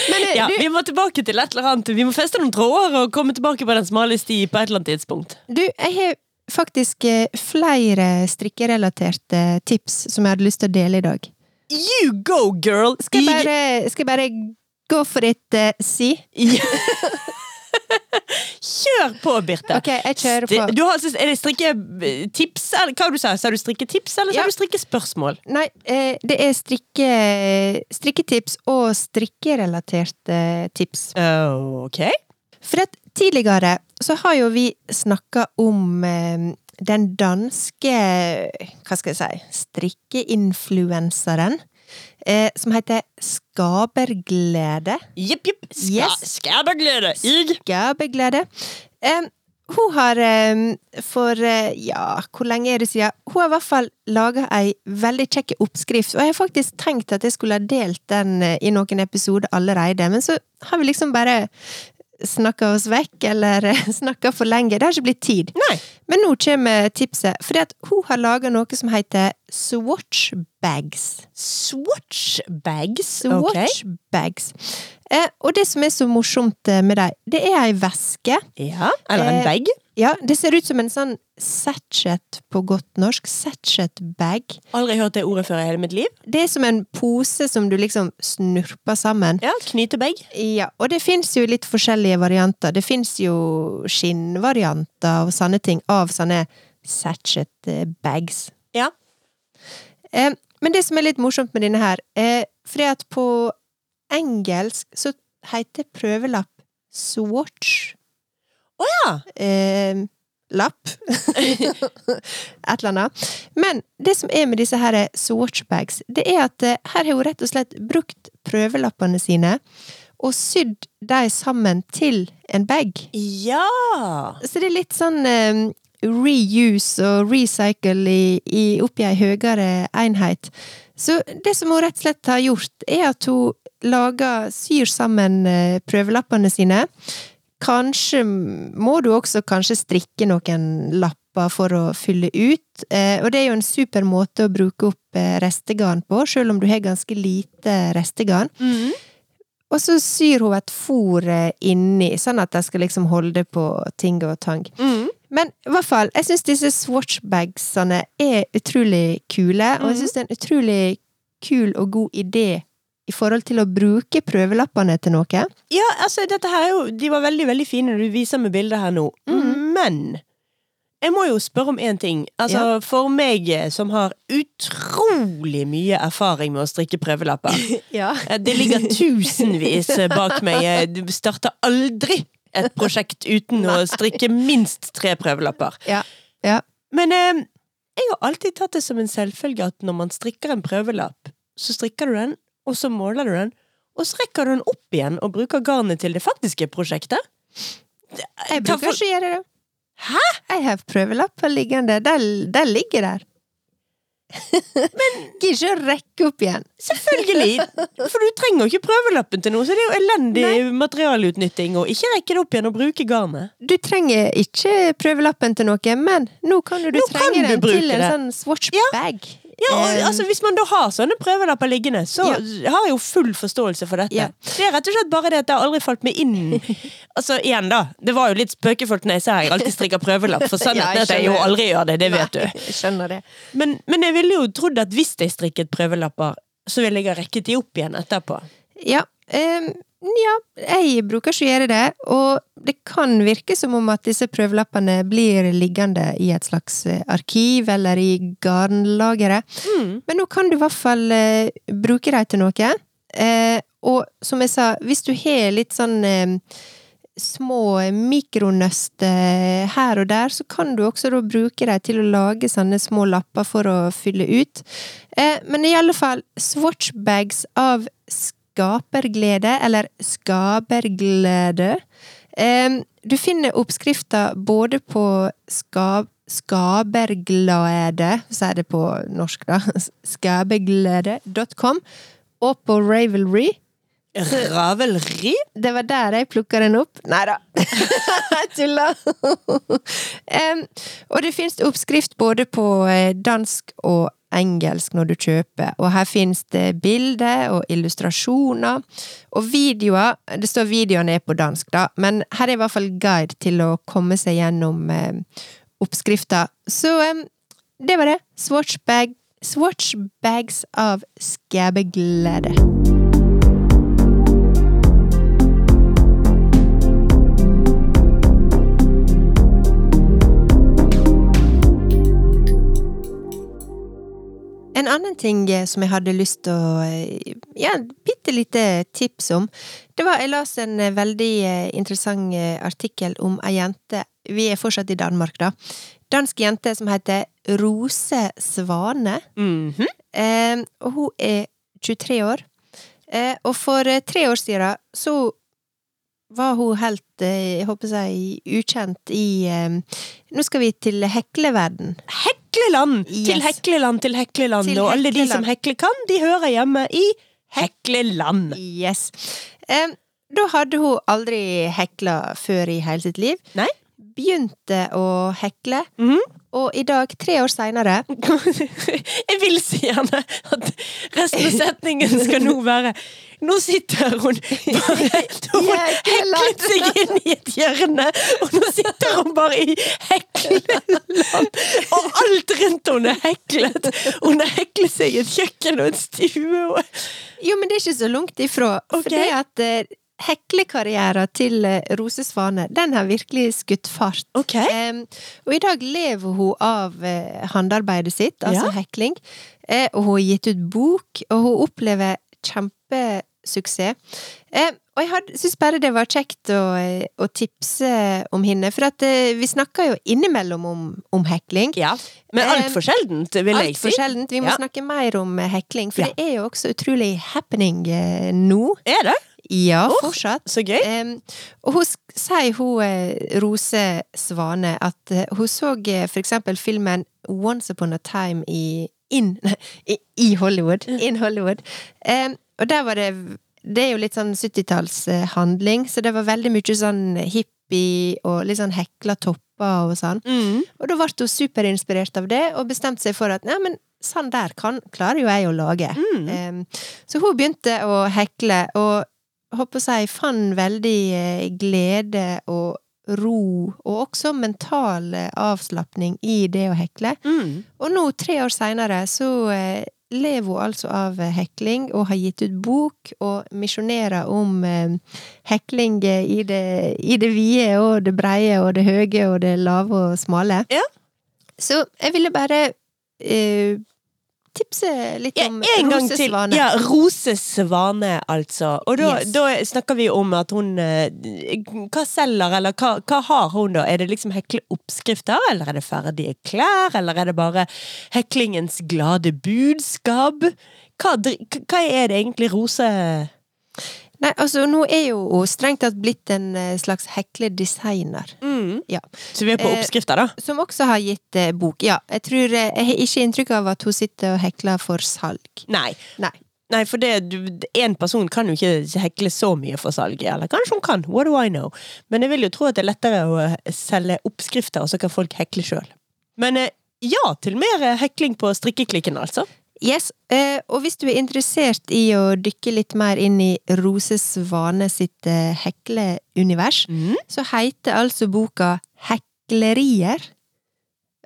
Men Ja, du, vi må tilbake til et eller annet. Vi må feste noen tråder og komme tilbake på den smale sti på et eller annet tidspunkt. du, jeg har faktisk flere strikkerelaterte tips som jeg hadde lyst til å dele i dag. You go, girl! Skal jeg bare, skal jeg bare gå for et uh, si? *laughs* Kjør på, Birte. Ok, jeg kjører på. Du har, er det strikketips, hva du sa Sa du strikketips, eller Ja. sa du strikkespørsmål? Nei, eh, det er strikke, strikketips og strikkerelaterte tips. Oh, Ok. For at tidligere så har jo vi snakka om eh, den danske Hva skal jeg si strikkeinfluenseren. Eh, som heter Skaberglede. Jepp, jepp. Ska, Yes. Skaberglede. Ig. Skaberglede. Eh, hun har for eh, ja, hvor lenge er det siden? Hun har i hvert fall laga ei veldig kjekk oppskrift, og jeg har faktisk tenkt at jeg skulle ha delt den eh, i noen episoder allerede, men så har vi liksom bare snakka oss vekk, eller *laughs* snakka for lenge. Det har ikke blitt tid. Nei. Men nå kommer tipset, fordi at hun har laga noe som heter swatch bags. Swatch bags. Ok. Swatch bags. Eh, og det som er så morsomt med dem, det er ei veske. Ja, eller en Eh, bag. Ja, det ser ut som en sånn satchet på godt norsk. Satchet-bag. Aldri hørt det ordet før i hele mitt liv. Det er som en pose som du liksom snurper sammen. Ja, Knytebag. Ja, og det fins jo litt forskjellige varianter. Det fins jo skinnvarianter og sånne ting av sånne satchet-bags. Ja. Eh, men det som er litt morsomt med denne her, er fordi at på engelsk så heter prøvelapp swatch. Å ja! eh, lapp. *laughs* Et eller annet. Men det som er med disse her swatchbags, det er at eh, her har hun rett og slett brukt prøvelappene sine og sydd de sammen til en bag. Ja! Så det er litt sånn um, reuse og recycle i, i, oppi ei høyere enhet. Så det som hun rett og slett har gjort, er at hun lager, syr sammen eh, prøvelappene sine. Kanskje må du også kanskje strikke noen lapper for å fylle ut, eh, og det er jo en super måte å bruke opp eh, restegarn på, selv om du har ganske lite restegarn. Mm. Og så syr hun et fôr eh, inni, sånn at de skal liksom holde på ting og tang. Mm. Men i hvert fall, jeg syns disse swatchbagsene er utrolig kule, og jeg syns det er en utrolig kul og god idé i forhold til å bruke prøvelappene til noe. Ja, altså, dette her er jo De var veldig, veldig fine du viser med bildet her nå. Men jeg må jo spørre om én ting. Altså, For meg eh, som har utrolig mye erfaring med å strikke prøvelapper *laughs* Ja. Eh, Det ligger tusenvis bak meg. Jeg Du starter aldri et prosjekt uten å *laughs* strikke minst tre prøvelapper. Ja. ja. Men eh, jeg har alltid tatt det som en selvfølge at når man strikker en prøvelapp, så strikker du den, og så måler du den, og så rekker du den opp igjen og bruker garnet til det faktiske prosjektet. Jeg bruker for- ikke gjøre det. Hæ? Jeg har prøvelapper liggende. Der ligger der. Men *laughs* gidder ikke å rekke opp igjen. Selvfølgelig! For du trenger jo ikke prøvelappen til noe, så det er jo elendig materialutnytting å ikke rekke det opp igjen og bruke garnet. Du trenger ikke prøvelappen til noe, men nå kan du, du Nå kan du den til en det. sånn swatchbag. Ja, og, Eh, altså Hvis man da har sånne prøvelapper liggende, så har jeg jo full forståelse for dette. Ja. Det er rett og slett bare det at det har aldri falt meg inn *laughs* Altså igjen da, Det var jo litt spøkefullt når jeg sa jeg alltid strikker prøvelapp, for sannheten *laughs* Ja, er at jeg jo aldri gjør det. Det vet Nei, du. Jeg skjønner det. Men, men jeg ville jo trodd at hvis jeg strikket prøvelapper, så ville jeg ha rekket de opp igjen etterpå. Ja. ehm, ja, jeg bruker ikke å gjøre det, og det kan virke som om at disse prøvelappene blir liggende i et slags eh, arkiv eller i garnlageret. Mm. Men nå kan du i hvert fall eh, bruke dem til noe. Eh, og som jeg sa, hvis du har litt sånn eh, små mikronøster her og der, så kan du også bruke dem til å lage sånne små lapper for å fylle ut. Eh, men i alle fall, swatchbags av skaperglede, eller skaberglede. Eh, du finner oppskrifter både på skab skaberglade, sier det på norsk, da, *laughs* skaberglede.com, og på Ravelry. Ravelry? Det var der jeg plukka den opp. Nei da, *laughs* jeg tuller! *laughs* um, og det fins oppskrift både på eh, dansk og engelsk når du kjøper, og her fins det bilder og illustrasjoner. Og videoer Det står videoene er på dansk, da, men her er i hvert fall guide til å komme seg gjennom eh, oppskrifta. Så um, det var det. Swatchbag, Swatchbags av skabbeglede. En annen ting eh, som jeg hadde lyst til å eh, Ja, bitte lite tips om. Det var Jeg leste en eh, veldig interessant artikkel om ei jente Vi er fortsatt i Danmark, da. Dansk jente som heter Rose Svane. Mhm. Eh, og hun er 23 år. Eh, og for tre år siden så var hun helt, jeg håper jeg, ukjent i eh, Nå skal vi til hekleverden. Hekleland! Til Hekleland, til Hekleland. Til og alle de som hekle kan, de hører hjemme i Hekleland. Yes. Um, da hadde hun aldri hekla før i hele sitt liv. Nei. Begynte å hekle, Mhm. og i dag, tre år seinere *laughs* Jeg vil så gjerne at resten av setningen skal nå være Nå sitter hun bare *laughs* *laughs* hun heklet seg inn i et hjørne, og nå sitter hun bare i hekleland. Og alt rundt henne er heklet. Hun har heklet seg i et kjøkken og en stue. Og... Jo, men det er ikke så langt ifra. For det at eh, heklekarrieren til eh, Rose Svane, den har virkelig skutt fart. Ok. Um, og i dag lever hun av uh, håndarbeidet sitt, altså Ja. hekling. Uh, og hun har gitt ut bok, og hun opplever kjempesuksess. Uh, og jeg syns bare det var kjekt å, eh, å tipse om henne, for at eh, vi snakker jo innimellom om, om hekling. Ja. Men altfor sjeldent, vil jeg si. Altfor sjeldent. Vi må Ja. snakke mer om eh, hekling, for Ja. det er jo også utrolig happening eh, nå. Er det? Ja, oh, fortsatt. Så gøy. Em, og hun sier hun eh, Rose Svane at eh, hun så eh, for eksempel filmen Once Upon a Time i in, *laughs* i, Hollywood. In Hollywood. Em, og der var det Det er jo litt sånn 70-tallshandling, så det var veldig mye sånn hippie og litt sånn hekla topper og sånn. Mm. Og da ble hun superinspirert av det, og bestemte seg for at ja, men sånn der kan, klarer jo jeg å lage. Mm. Um, så hun begynte å hekle, og håper jeg, fant veldig eh, glede og ro, og også mental eh, avslapning i det å hekle. Mm. Og nå, tre år seinere, så eh, lever hun altså av hekling, og har gitt ut bok og misjonerer om hekling i det, i det vide og det breie og det høye og det lave og smale. Ja. Så jeg ville bare eh, tipse litt Ja, om en gang Rose til. Ja, Rosesvane, altså. Og da, Yes. da snakker vi om at hun eh, Hva selger, eller hva, hva har hun, da? Er det liksom hekleoppskrifter, eller er det ferdige klær, eller er det bare heklingens glade budskap? Hva, hva er det egentlig Rose Nei, altså, nå er jo hun strengt tatt blitt en eh, slags hekledesigner. mm. Ja. Så vi er på oppskrifta, oppskrifter, da? Som også har gitt eh, bok. Ja, jeg tror eh, Jeg har ikke inntrykk av at hun sitter og hekler for salg. Nei. Nei. Nei, for én person kan jo ikke hekle så mye for salg. Eller kanskje hun kan, what do I know? Men jeg vil jo tro at det er lettere å eh, selge oppskrifter, og så kan folk hekle sjøl. Men eh, ja til mer eh, hekling på strikkeklikken, altså. Yes, eh, og hvis du er interessert i å dykke litt mer inn i Rose Svane sitt eh, hekleunivers, Mm. så heter altså boka Heklerier.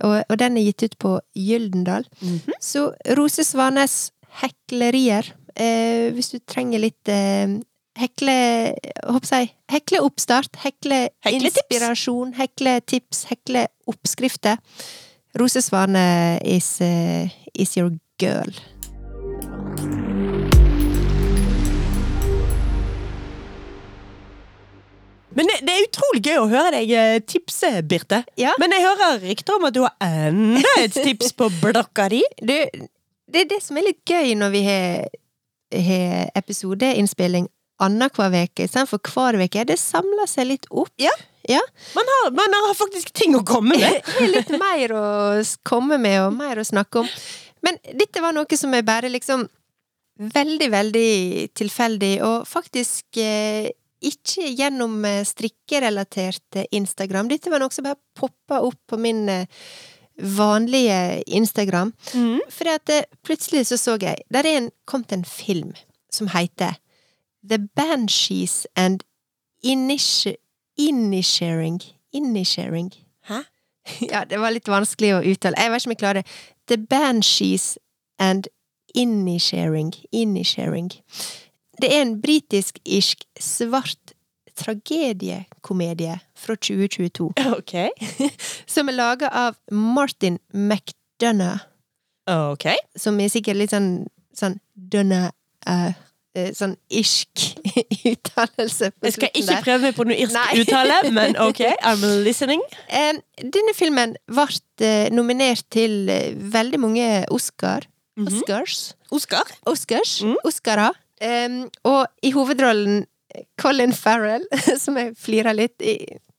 Og, og den er gitt ut på Gyldendal. Mhm. Så Rose Svanes Heklerier. Eh, hvis du trenger litt eh, hekle... Håper jeg Hekleoppstart, hekleinspirasjon, hekletips, hekleoppskrifter. Rose Svane is, uh, is your girl. Men det, det er utrolig gøy å høre deg eh, tipse, Birte. Ja. Men jeg hører rykter om at du har enda et tips på blokka di. Du, det er det som er litt gøy når vi har, har episodeinnspilling annenhver uke istedenfor hver uke. Det samler seg litt opp. Ja. Ja. Man har, man har faktisk ting å komme med. *laughs* Det er litt mer å komme med og mer å snakke om. Men dette var noe som er bare liksom veldig, veldig tilfeldig, og faktisk eh, ikke gjennom eh, strikkerelatert eh, Instagram. Dette var noe som bare poppa opp på min eh, vanlige Instagram. Mm. For at plutselig så så jeg Der er en, kommet en film som heter The Banshees and Initi- Inisharing Inisharing? *laughs* Ja, det var litt vanskelig å uttale. Jeg vet ikke om jeg klarer det. The Banshees and Inisharing Inisharing. Det er en britisk-irsk svart tragediekomedie fra 2022 Ok. *laughs* som er laga av Martin McDonough Ok. som er sikkert litt sånn sånn Donna eh, eh, Sånn irsk *laughs* uttalelse på Jeg skal ikke der. prøve meg på noe irsk Nei. uttale, *laughs* men ok, I'm listening. Eh, denne filmen ble eh, nominert til eh, veldig mange Oscar. Mhm. Oscars. Oscar. Oscars. Mm. Oscarer. Eh, og i hovedrollen eh, Colin Farrell, *laughs* som jeg flirer litt i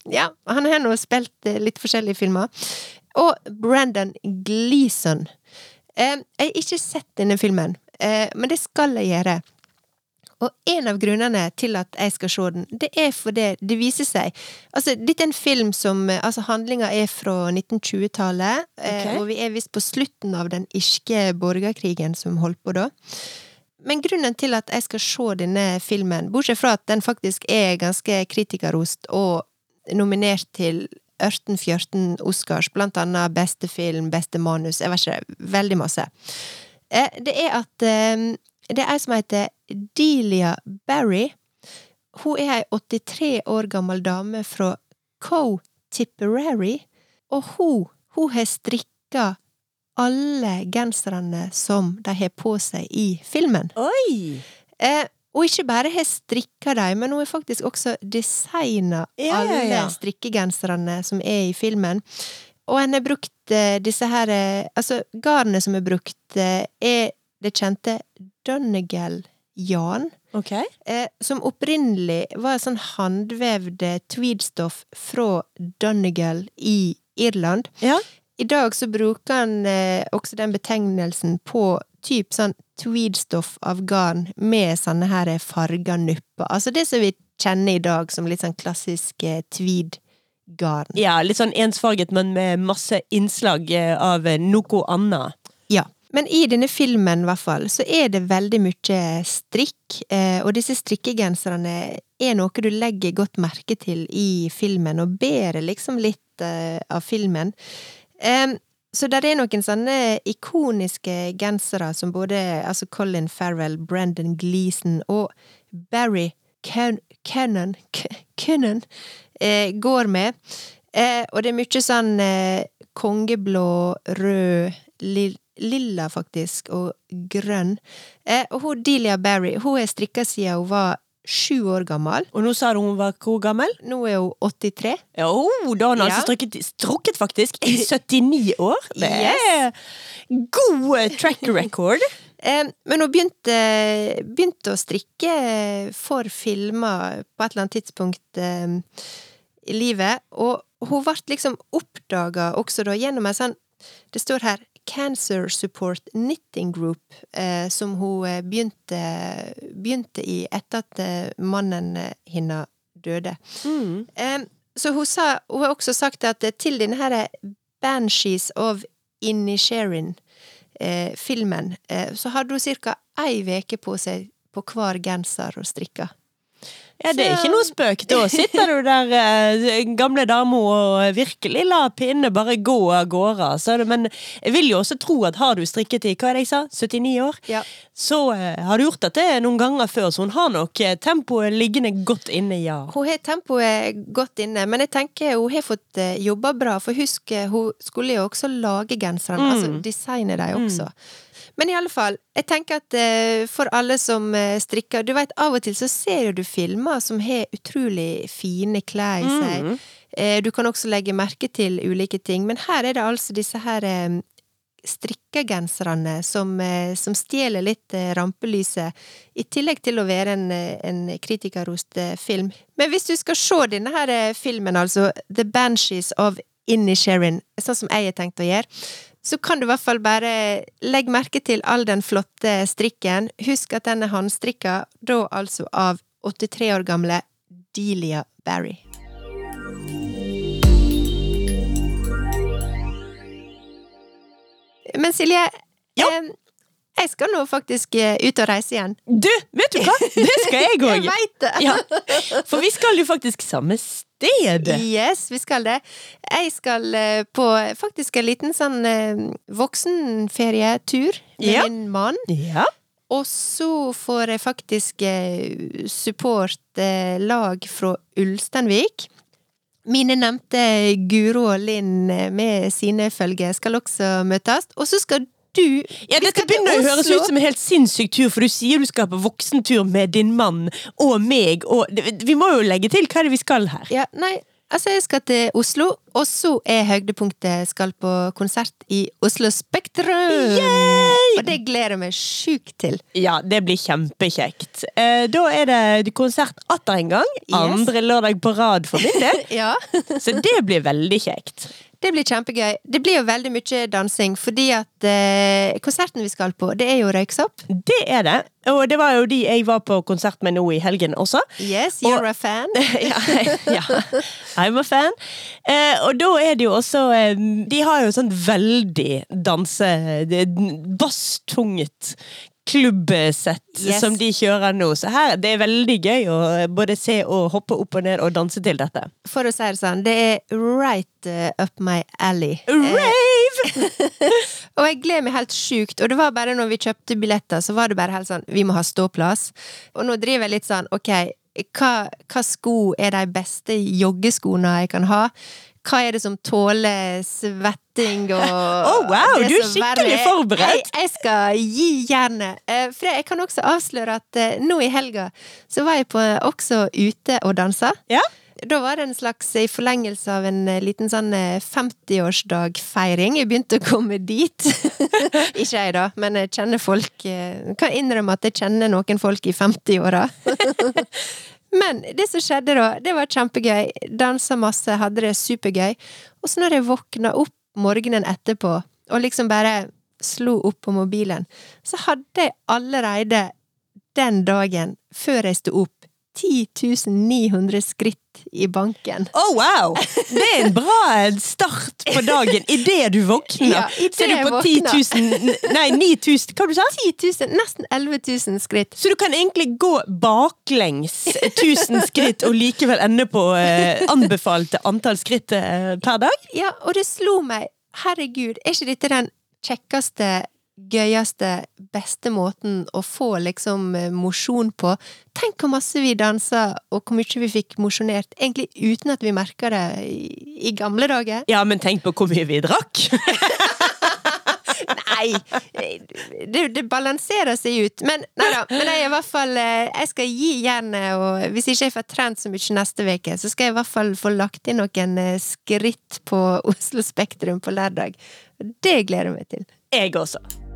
Ja, han har nå spilt eh, litt forskjellige filmer. Og Brandon Gleeson. Eh, jeg har ikke sett denne filmen, eh, men det skal jeg gjøre. Og en av grunnene til at jeg skal se den, det er fordi det viser seg Altså, dette er en film som Altså, handlinga er fra 1920-tallet, okay. Og vi er visst på slutten av den irske borgerkrigen som holdt på da. Men grunnen til at jeg skal se denne filmen, bortsett fra at den faktisk er ganske kritikerrost og nominert til 18-14 Oscars, blant annet beste film, beste manus, jeg vet ikke, veldig masse, eh, det er at eh, det er ei som heter Delia Barry. Hun er ei 83 år gammel dame fra Co Tipperary, og hun, hun har strikka alle genserne som de har på seg i filmen. Oi! Eh, og ikke bare har strikka dem, men hun har faktisk også designa Ja, ja, alle ja. strikkegenserne som er i filmen. Og en har brukt eh, disse her eh, Altså, garnet som er brukt, eh, er det kjente Donegal-Jan. Okay. Eh, som opprinnelig var et sånn håndvevd tweedstoff fra Donegal i Irland. Ja. I dag så bruker han eh, også den betegnelsen på typ sånn tweedstoff av garn med sånne her farga nupper. Altså det som vi kjenner i dag som litt sånn klassisk eh, tweed-garn. ja, litt sånn ensfarget, men med masse innslag av noe annet. Men i denne filmen, i hvert fall, så er det veldig mye strikk, eh, og disse strikkegenserne er noe du legger godt merke til i filmen, og bærer liksom litt eh, av filmen. Så der er noen sånne ikoniske gensere som både altså Colin Farrell, Brendan Gleeson og Barry Can- Cannon K- eh, går med. Og det er mye sånn kongeblå, rød, li lilla faktisk, og grønn. Eh, og hun Delia Barry, hun har strikka siden hun var sju år gammel. Og nå sa du hun var hvor gammel? Nå er hun 83. Ja, oh, da har hun altså strukket, strukket faktisk i *laughs* 79 år. Det er god eh, track *laughs* record. Eh, men hun begynte, begynte å strikke for filmer på et eller annet tidspunkt eh, i livet, og hun ble liksom oppdaga også da gjennom ei sånn Det står her Cancer Support Knitting Group, eh, som hun eh, begynte, begynte i etter at eh, mannen eh, hennes døde. Mm. Eh, så hun, sa, hun har også sagt at til denne her Banshees of Inisherin-filmen, eh, så hadde hun cirka ei veke på seg på hver genser og strikka. Ja, det er ikke noe spøk. Da sitter du der, eh, gamle dame, og virkelig la pinnene bare gå av gårde. Så Men jeg vil jo også tro at har du strikket i hva er det jeg sa, 79 år, Ja. så eh, har du gjort dette noen ganger før, så hun har nok eh, tempoet liggende godt inne, ja. Hun har tempoet godt inne, men jeg tenker hun har fått eh, jobba bra, for husk, eh, hun skulle jo også lage genserne, Mm. altså designe dem også. Men i alle fall, jeg tenker at eh, for alle som eh, strikker Du vet, av og til så ser du filmer som har utrolig fine klær i seg. Mm. Eh, Du kan også legge merke til ulike ting, men her er det altså disse her strikkegenserne som, som stjeler litt rampelyset, i tillegg til å være en, en kritikerrost film. Men hvis du skal se denne her filmen, altså The Banshees of Inisherin, sånn som jeg har tenkt å gjøre, så kan du i hvert fall bare legge merke til all den flotte strikken. Husk at den er håndstrikka, da altså av 83 år gamle Delia Barry. Men Silje, Ja. eh, jeg skal nå faktisk eh, ut og reise igjen. Du, vet du hva? Det skal jeg *laughs* òg. Ja, for vi skal jo faktisk samme sted. Yes, vi skal det. Jeg skal eh, på faktisk en liten sånn eh, voksenferietur med Ja. min mann. Ja. Og så får jeg faktisk supportlag support eh, lag fra Ulsteinvik. Mine nevnte Guro og Linn med sine følge skal også møtes. Og så skal du Ja, Dette begynner å høres ut som en helt sinnssyk tur, for du sier du skal på voksentur med din mann og meg, og vi må jo legge til hva er det vi skal her. Ja, nei, altså jeg skal til Oslo, og så er høydepunktet skal på konsert i Oslo Spektrum! Yay! Og det gleder jeg meg sjukt til. Ja, det blir kjempekjekt. Eh, da er det konsert atter en gang. Yes. Andre lørdag på rad for min del. *laughs* Ja. Så det blir veldig kjekt. Det blir kjempegøy. Det blir jo veldig mye dansing, fordi at eh, konserten vi skal på, det er jo Røyksopp. Det er det. Og det var jo de jeg var på konsert med nå i helgen også. Yes, you're a fan. *laughs* ja, ja. I'm a fan. Eh, og da er det jo også eh, De har jo sånn veldig danse... Basstunget klubbsett Yes. som de kjører nå. Så her, det er veldig gøy å både se og hoppe opp og ned og danse til dette. For å si det sånn, det er right eh, up my alley. Eh, Rave! *laughs* og jeg gleder meg helt sjukt. Og det var bare når vi kjøpte billetter, så var det bare helt sånn Vi må ha ståplass. Og nå driver jeg litt sånn, ok, hva, hva sko er de beste joggeskoene jeg kan ha? Hva er det som tåler svetting og *laughs* Oh, wow, du er skikkelig verre er? forberedt. Jeg, jeg skal gi jernet. Eh, For jeg kan også avsløre at eh, nå i helga så var jeg på, også ute og dansa. Ja. Da var det en slags i forlengelse av en eh, liten sånn eh, 50-årsdagfeiring. Jeg begynte å komme dit. *laughs* Ikke jeg, da, men jeg kjenner folk eh, Kan innrømme at jeg kjenner noen folk i 50-åra. *laughs* Men det som skjedde da, det var kjempegøy. Dansa masse, hadde det supergøy. Og så når jeg våkna opp morgenen etterpå, og liksom bare slo opp på mobilen, så hadde jeg allerede den dagen, før jeg sto opp, 10 900 skritt i banken. Oh, wow! Det er en bra start på dagen idet du våkner. Ja, i det så er du på våkner. 10 000 Nei, 9000 Hva du sa 10 000, nesten 11 000 skritt. Så du kan egentlig gå baklengs 1000 skritt og likevel ende på eh, anbefalte antall skritt eh, per dag? Ja, og det slo meg, herregud, er ikke dette den kjekkeste, gøyeste, beste måten å få liksom eh, mosjon på? Tenk hvor masse vi dansa, og hvor mye vi fikk mosjonert, egentlig uten at vi merka det i, gamle dager. Ja, men tenk på hvor mye vi drakk! *laughs* Nei! Det, det balanserer seg ut. Men nei da. Men jeg, i hvert fall, eh, jeg skal gi jernet, og hvis ikke jeg får trent så mye neste uke, så skal jeg i hvert fall få lagt inn noen eh, skritt på Oslo Spektrum på lørdag. Det gleder jeg meg til. Jeg også.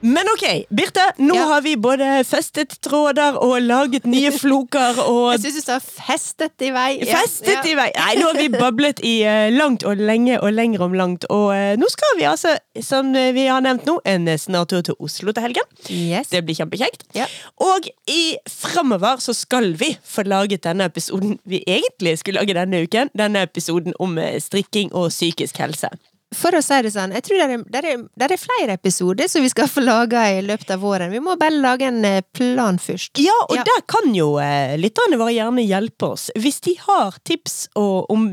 Men ok, Birte. Nå Ja. har vi både festet tråder og laget nye floker *laughs* og Jeg syns du sa 'festet i vei'. Ja, Festet ja. i vei! Nei, nå har vi bablet i eh, langt og lenge og lenger om langt. Og eh, nå skal vi altså, som vi har nevnt nå, en eh, snartur til Oslo til helgen. Yes. Det blir kjempekjekt. Ja. Og i framover så skal vi få laget denne episoden vi egentlig skulle lage denne uken. Denne episoden om eh, strikking og psykisk helse. For å si det sånn, jeg tror det er, det er, det er flere episoder som vi skal få laga i løpet av våren. Vi må bare lage en eh, plan først. Ja, og Ja. der kan jo eh, lytterne våre gjerne hjelpe oss. Hvis de har tips og, om,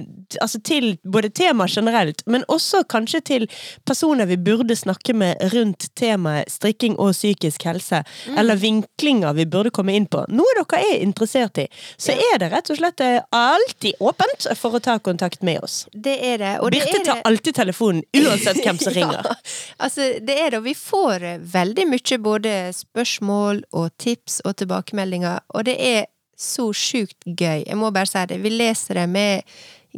altså til både tema generelt, men også kanskje til personer vi burde snakke med rundt temaet strikking og psykisk helse, Mm. eller vinklinger vi burde komme inn på, noe dere er interessert i, så er det rett og slett eh, alltid åpent for å ta kontakt med oss. Det er det. Og det Birte er tar det. alltid telefonen, uansett hvem som *laughs* ringer. Ja, altså, det er da Vi får eh, veldig mye både spørsmål og tips og tilbakemeldinger, og det er så sjukt gøy. Jeg må bare si det. Vi leser det med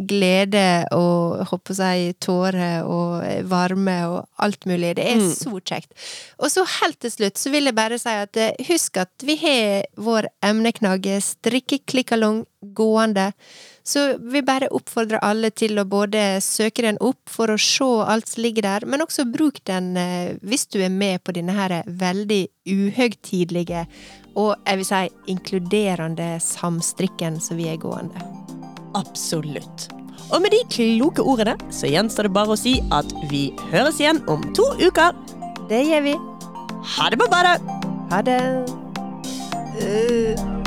glede og håper si tårer og varme og alt mulig. Det er Mm. så kjekt. Og så helt til slutt så vil jeg bare si at eh, husk at vi har vår emneknagge strikkeklikkalong gående. Så vi bare oppfordrer alle til å både søke den opp for å se alt som ligger der, men også bruk den eh, hvis du er med på denne her veldig uhøgtidlige og jeg vil si inkluderende samstrikken som vi er gående. Absolutt. Og med de kloke ordene så gjenstår det bare å si at vi høres igjen om to uker. Det gjør vi. Ha det på badet! Ha det. Uh.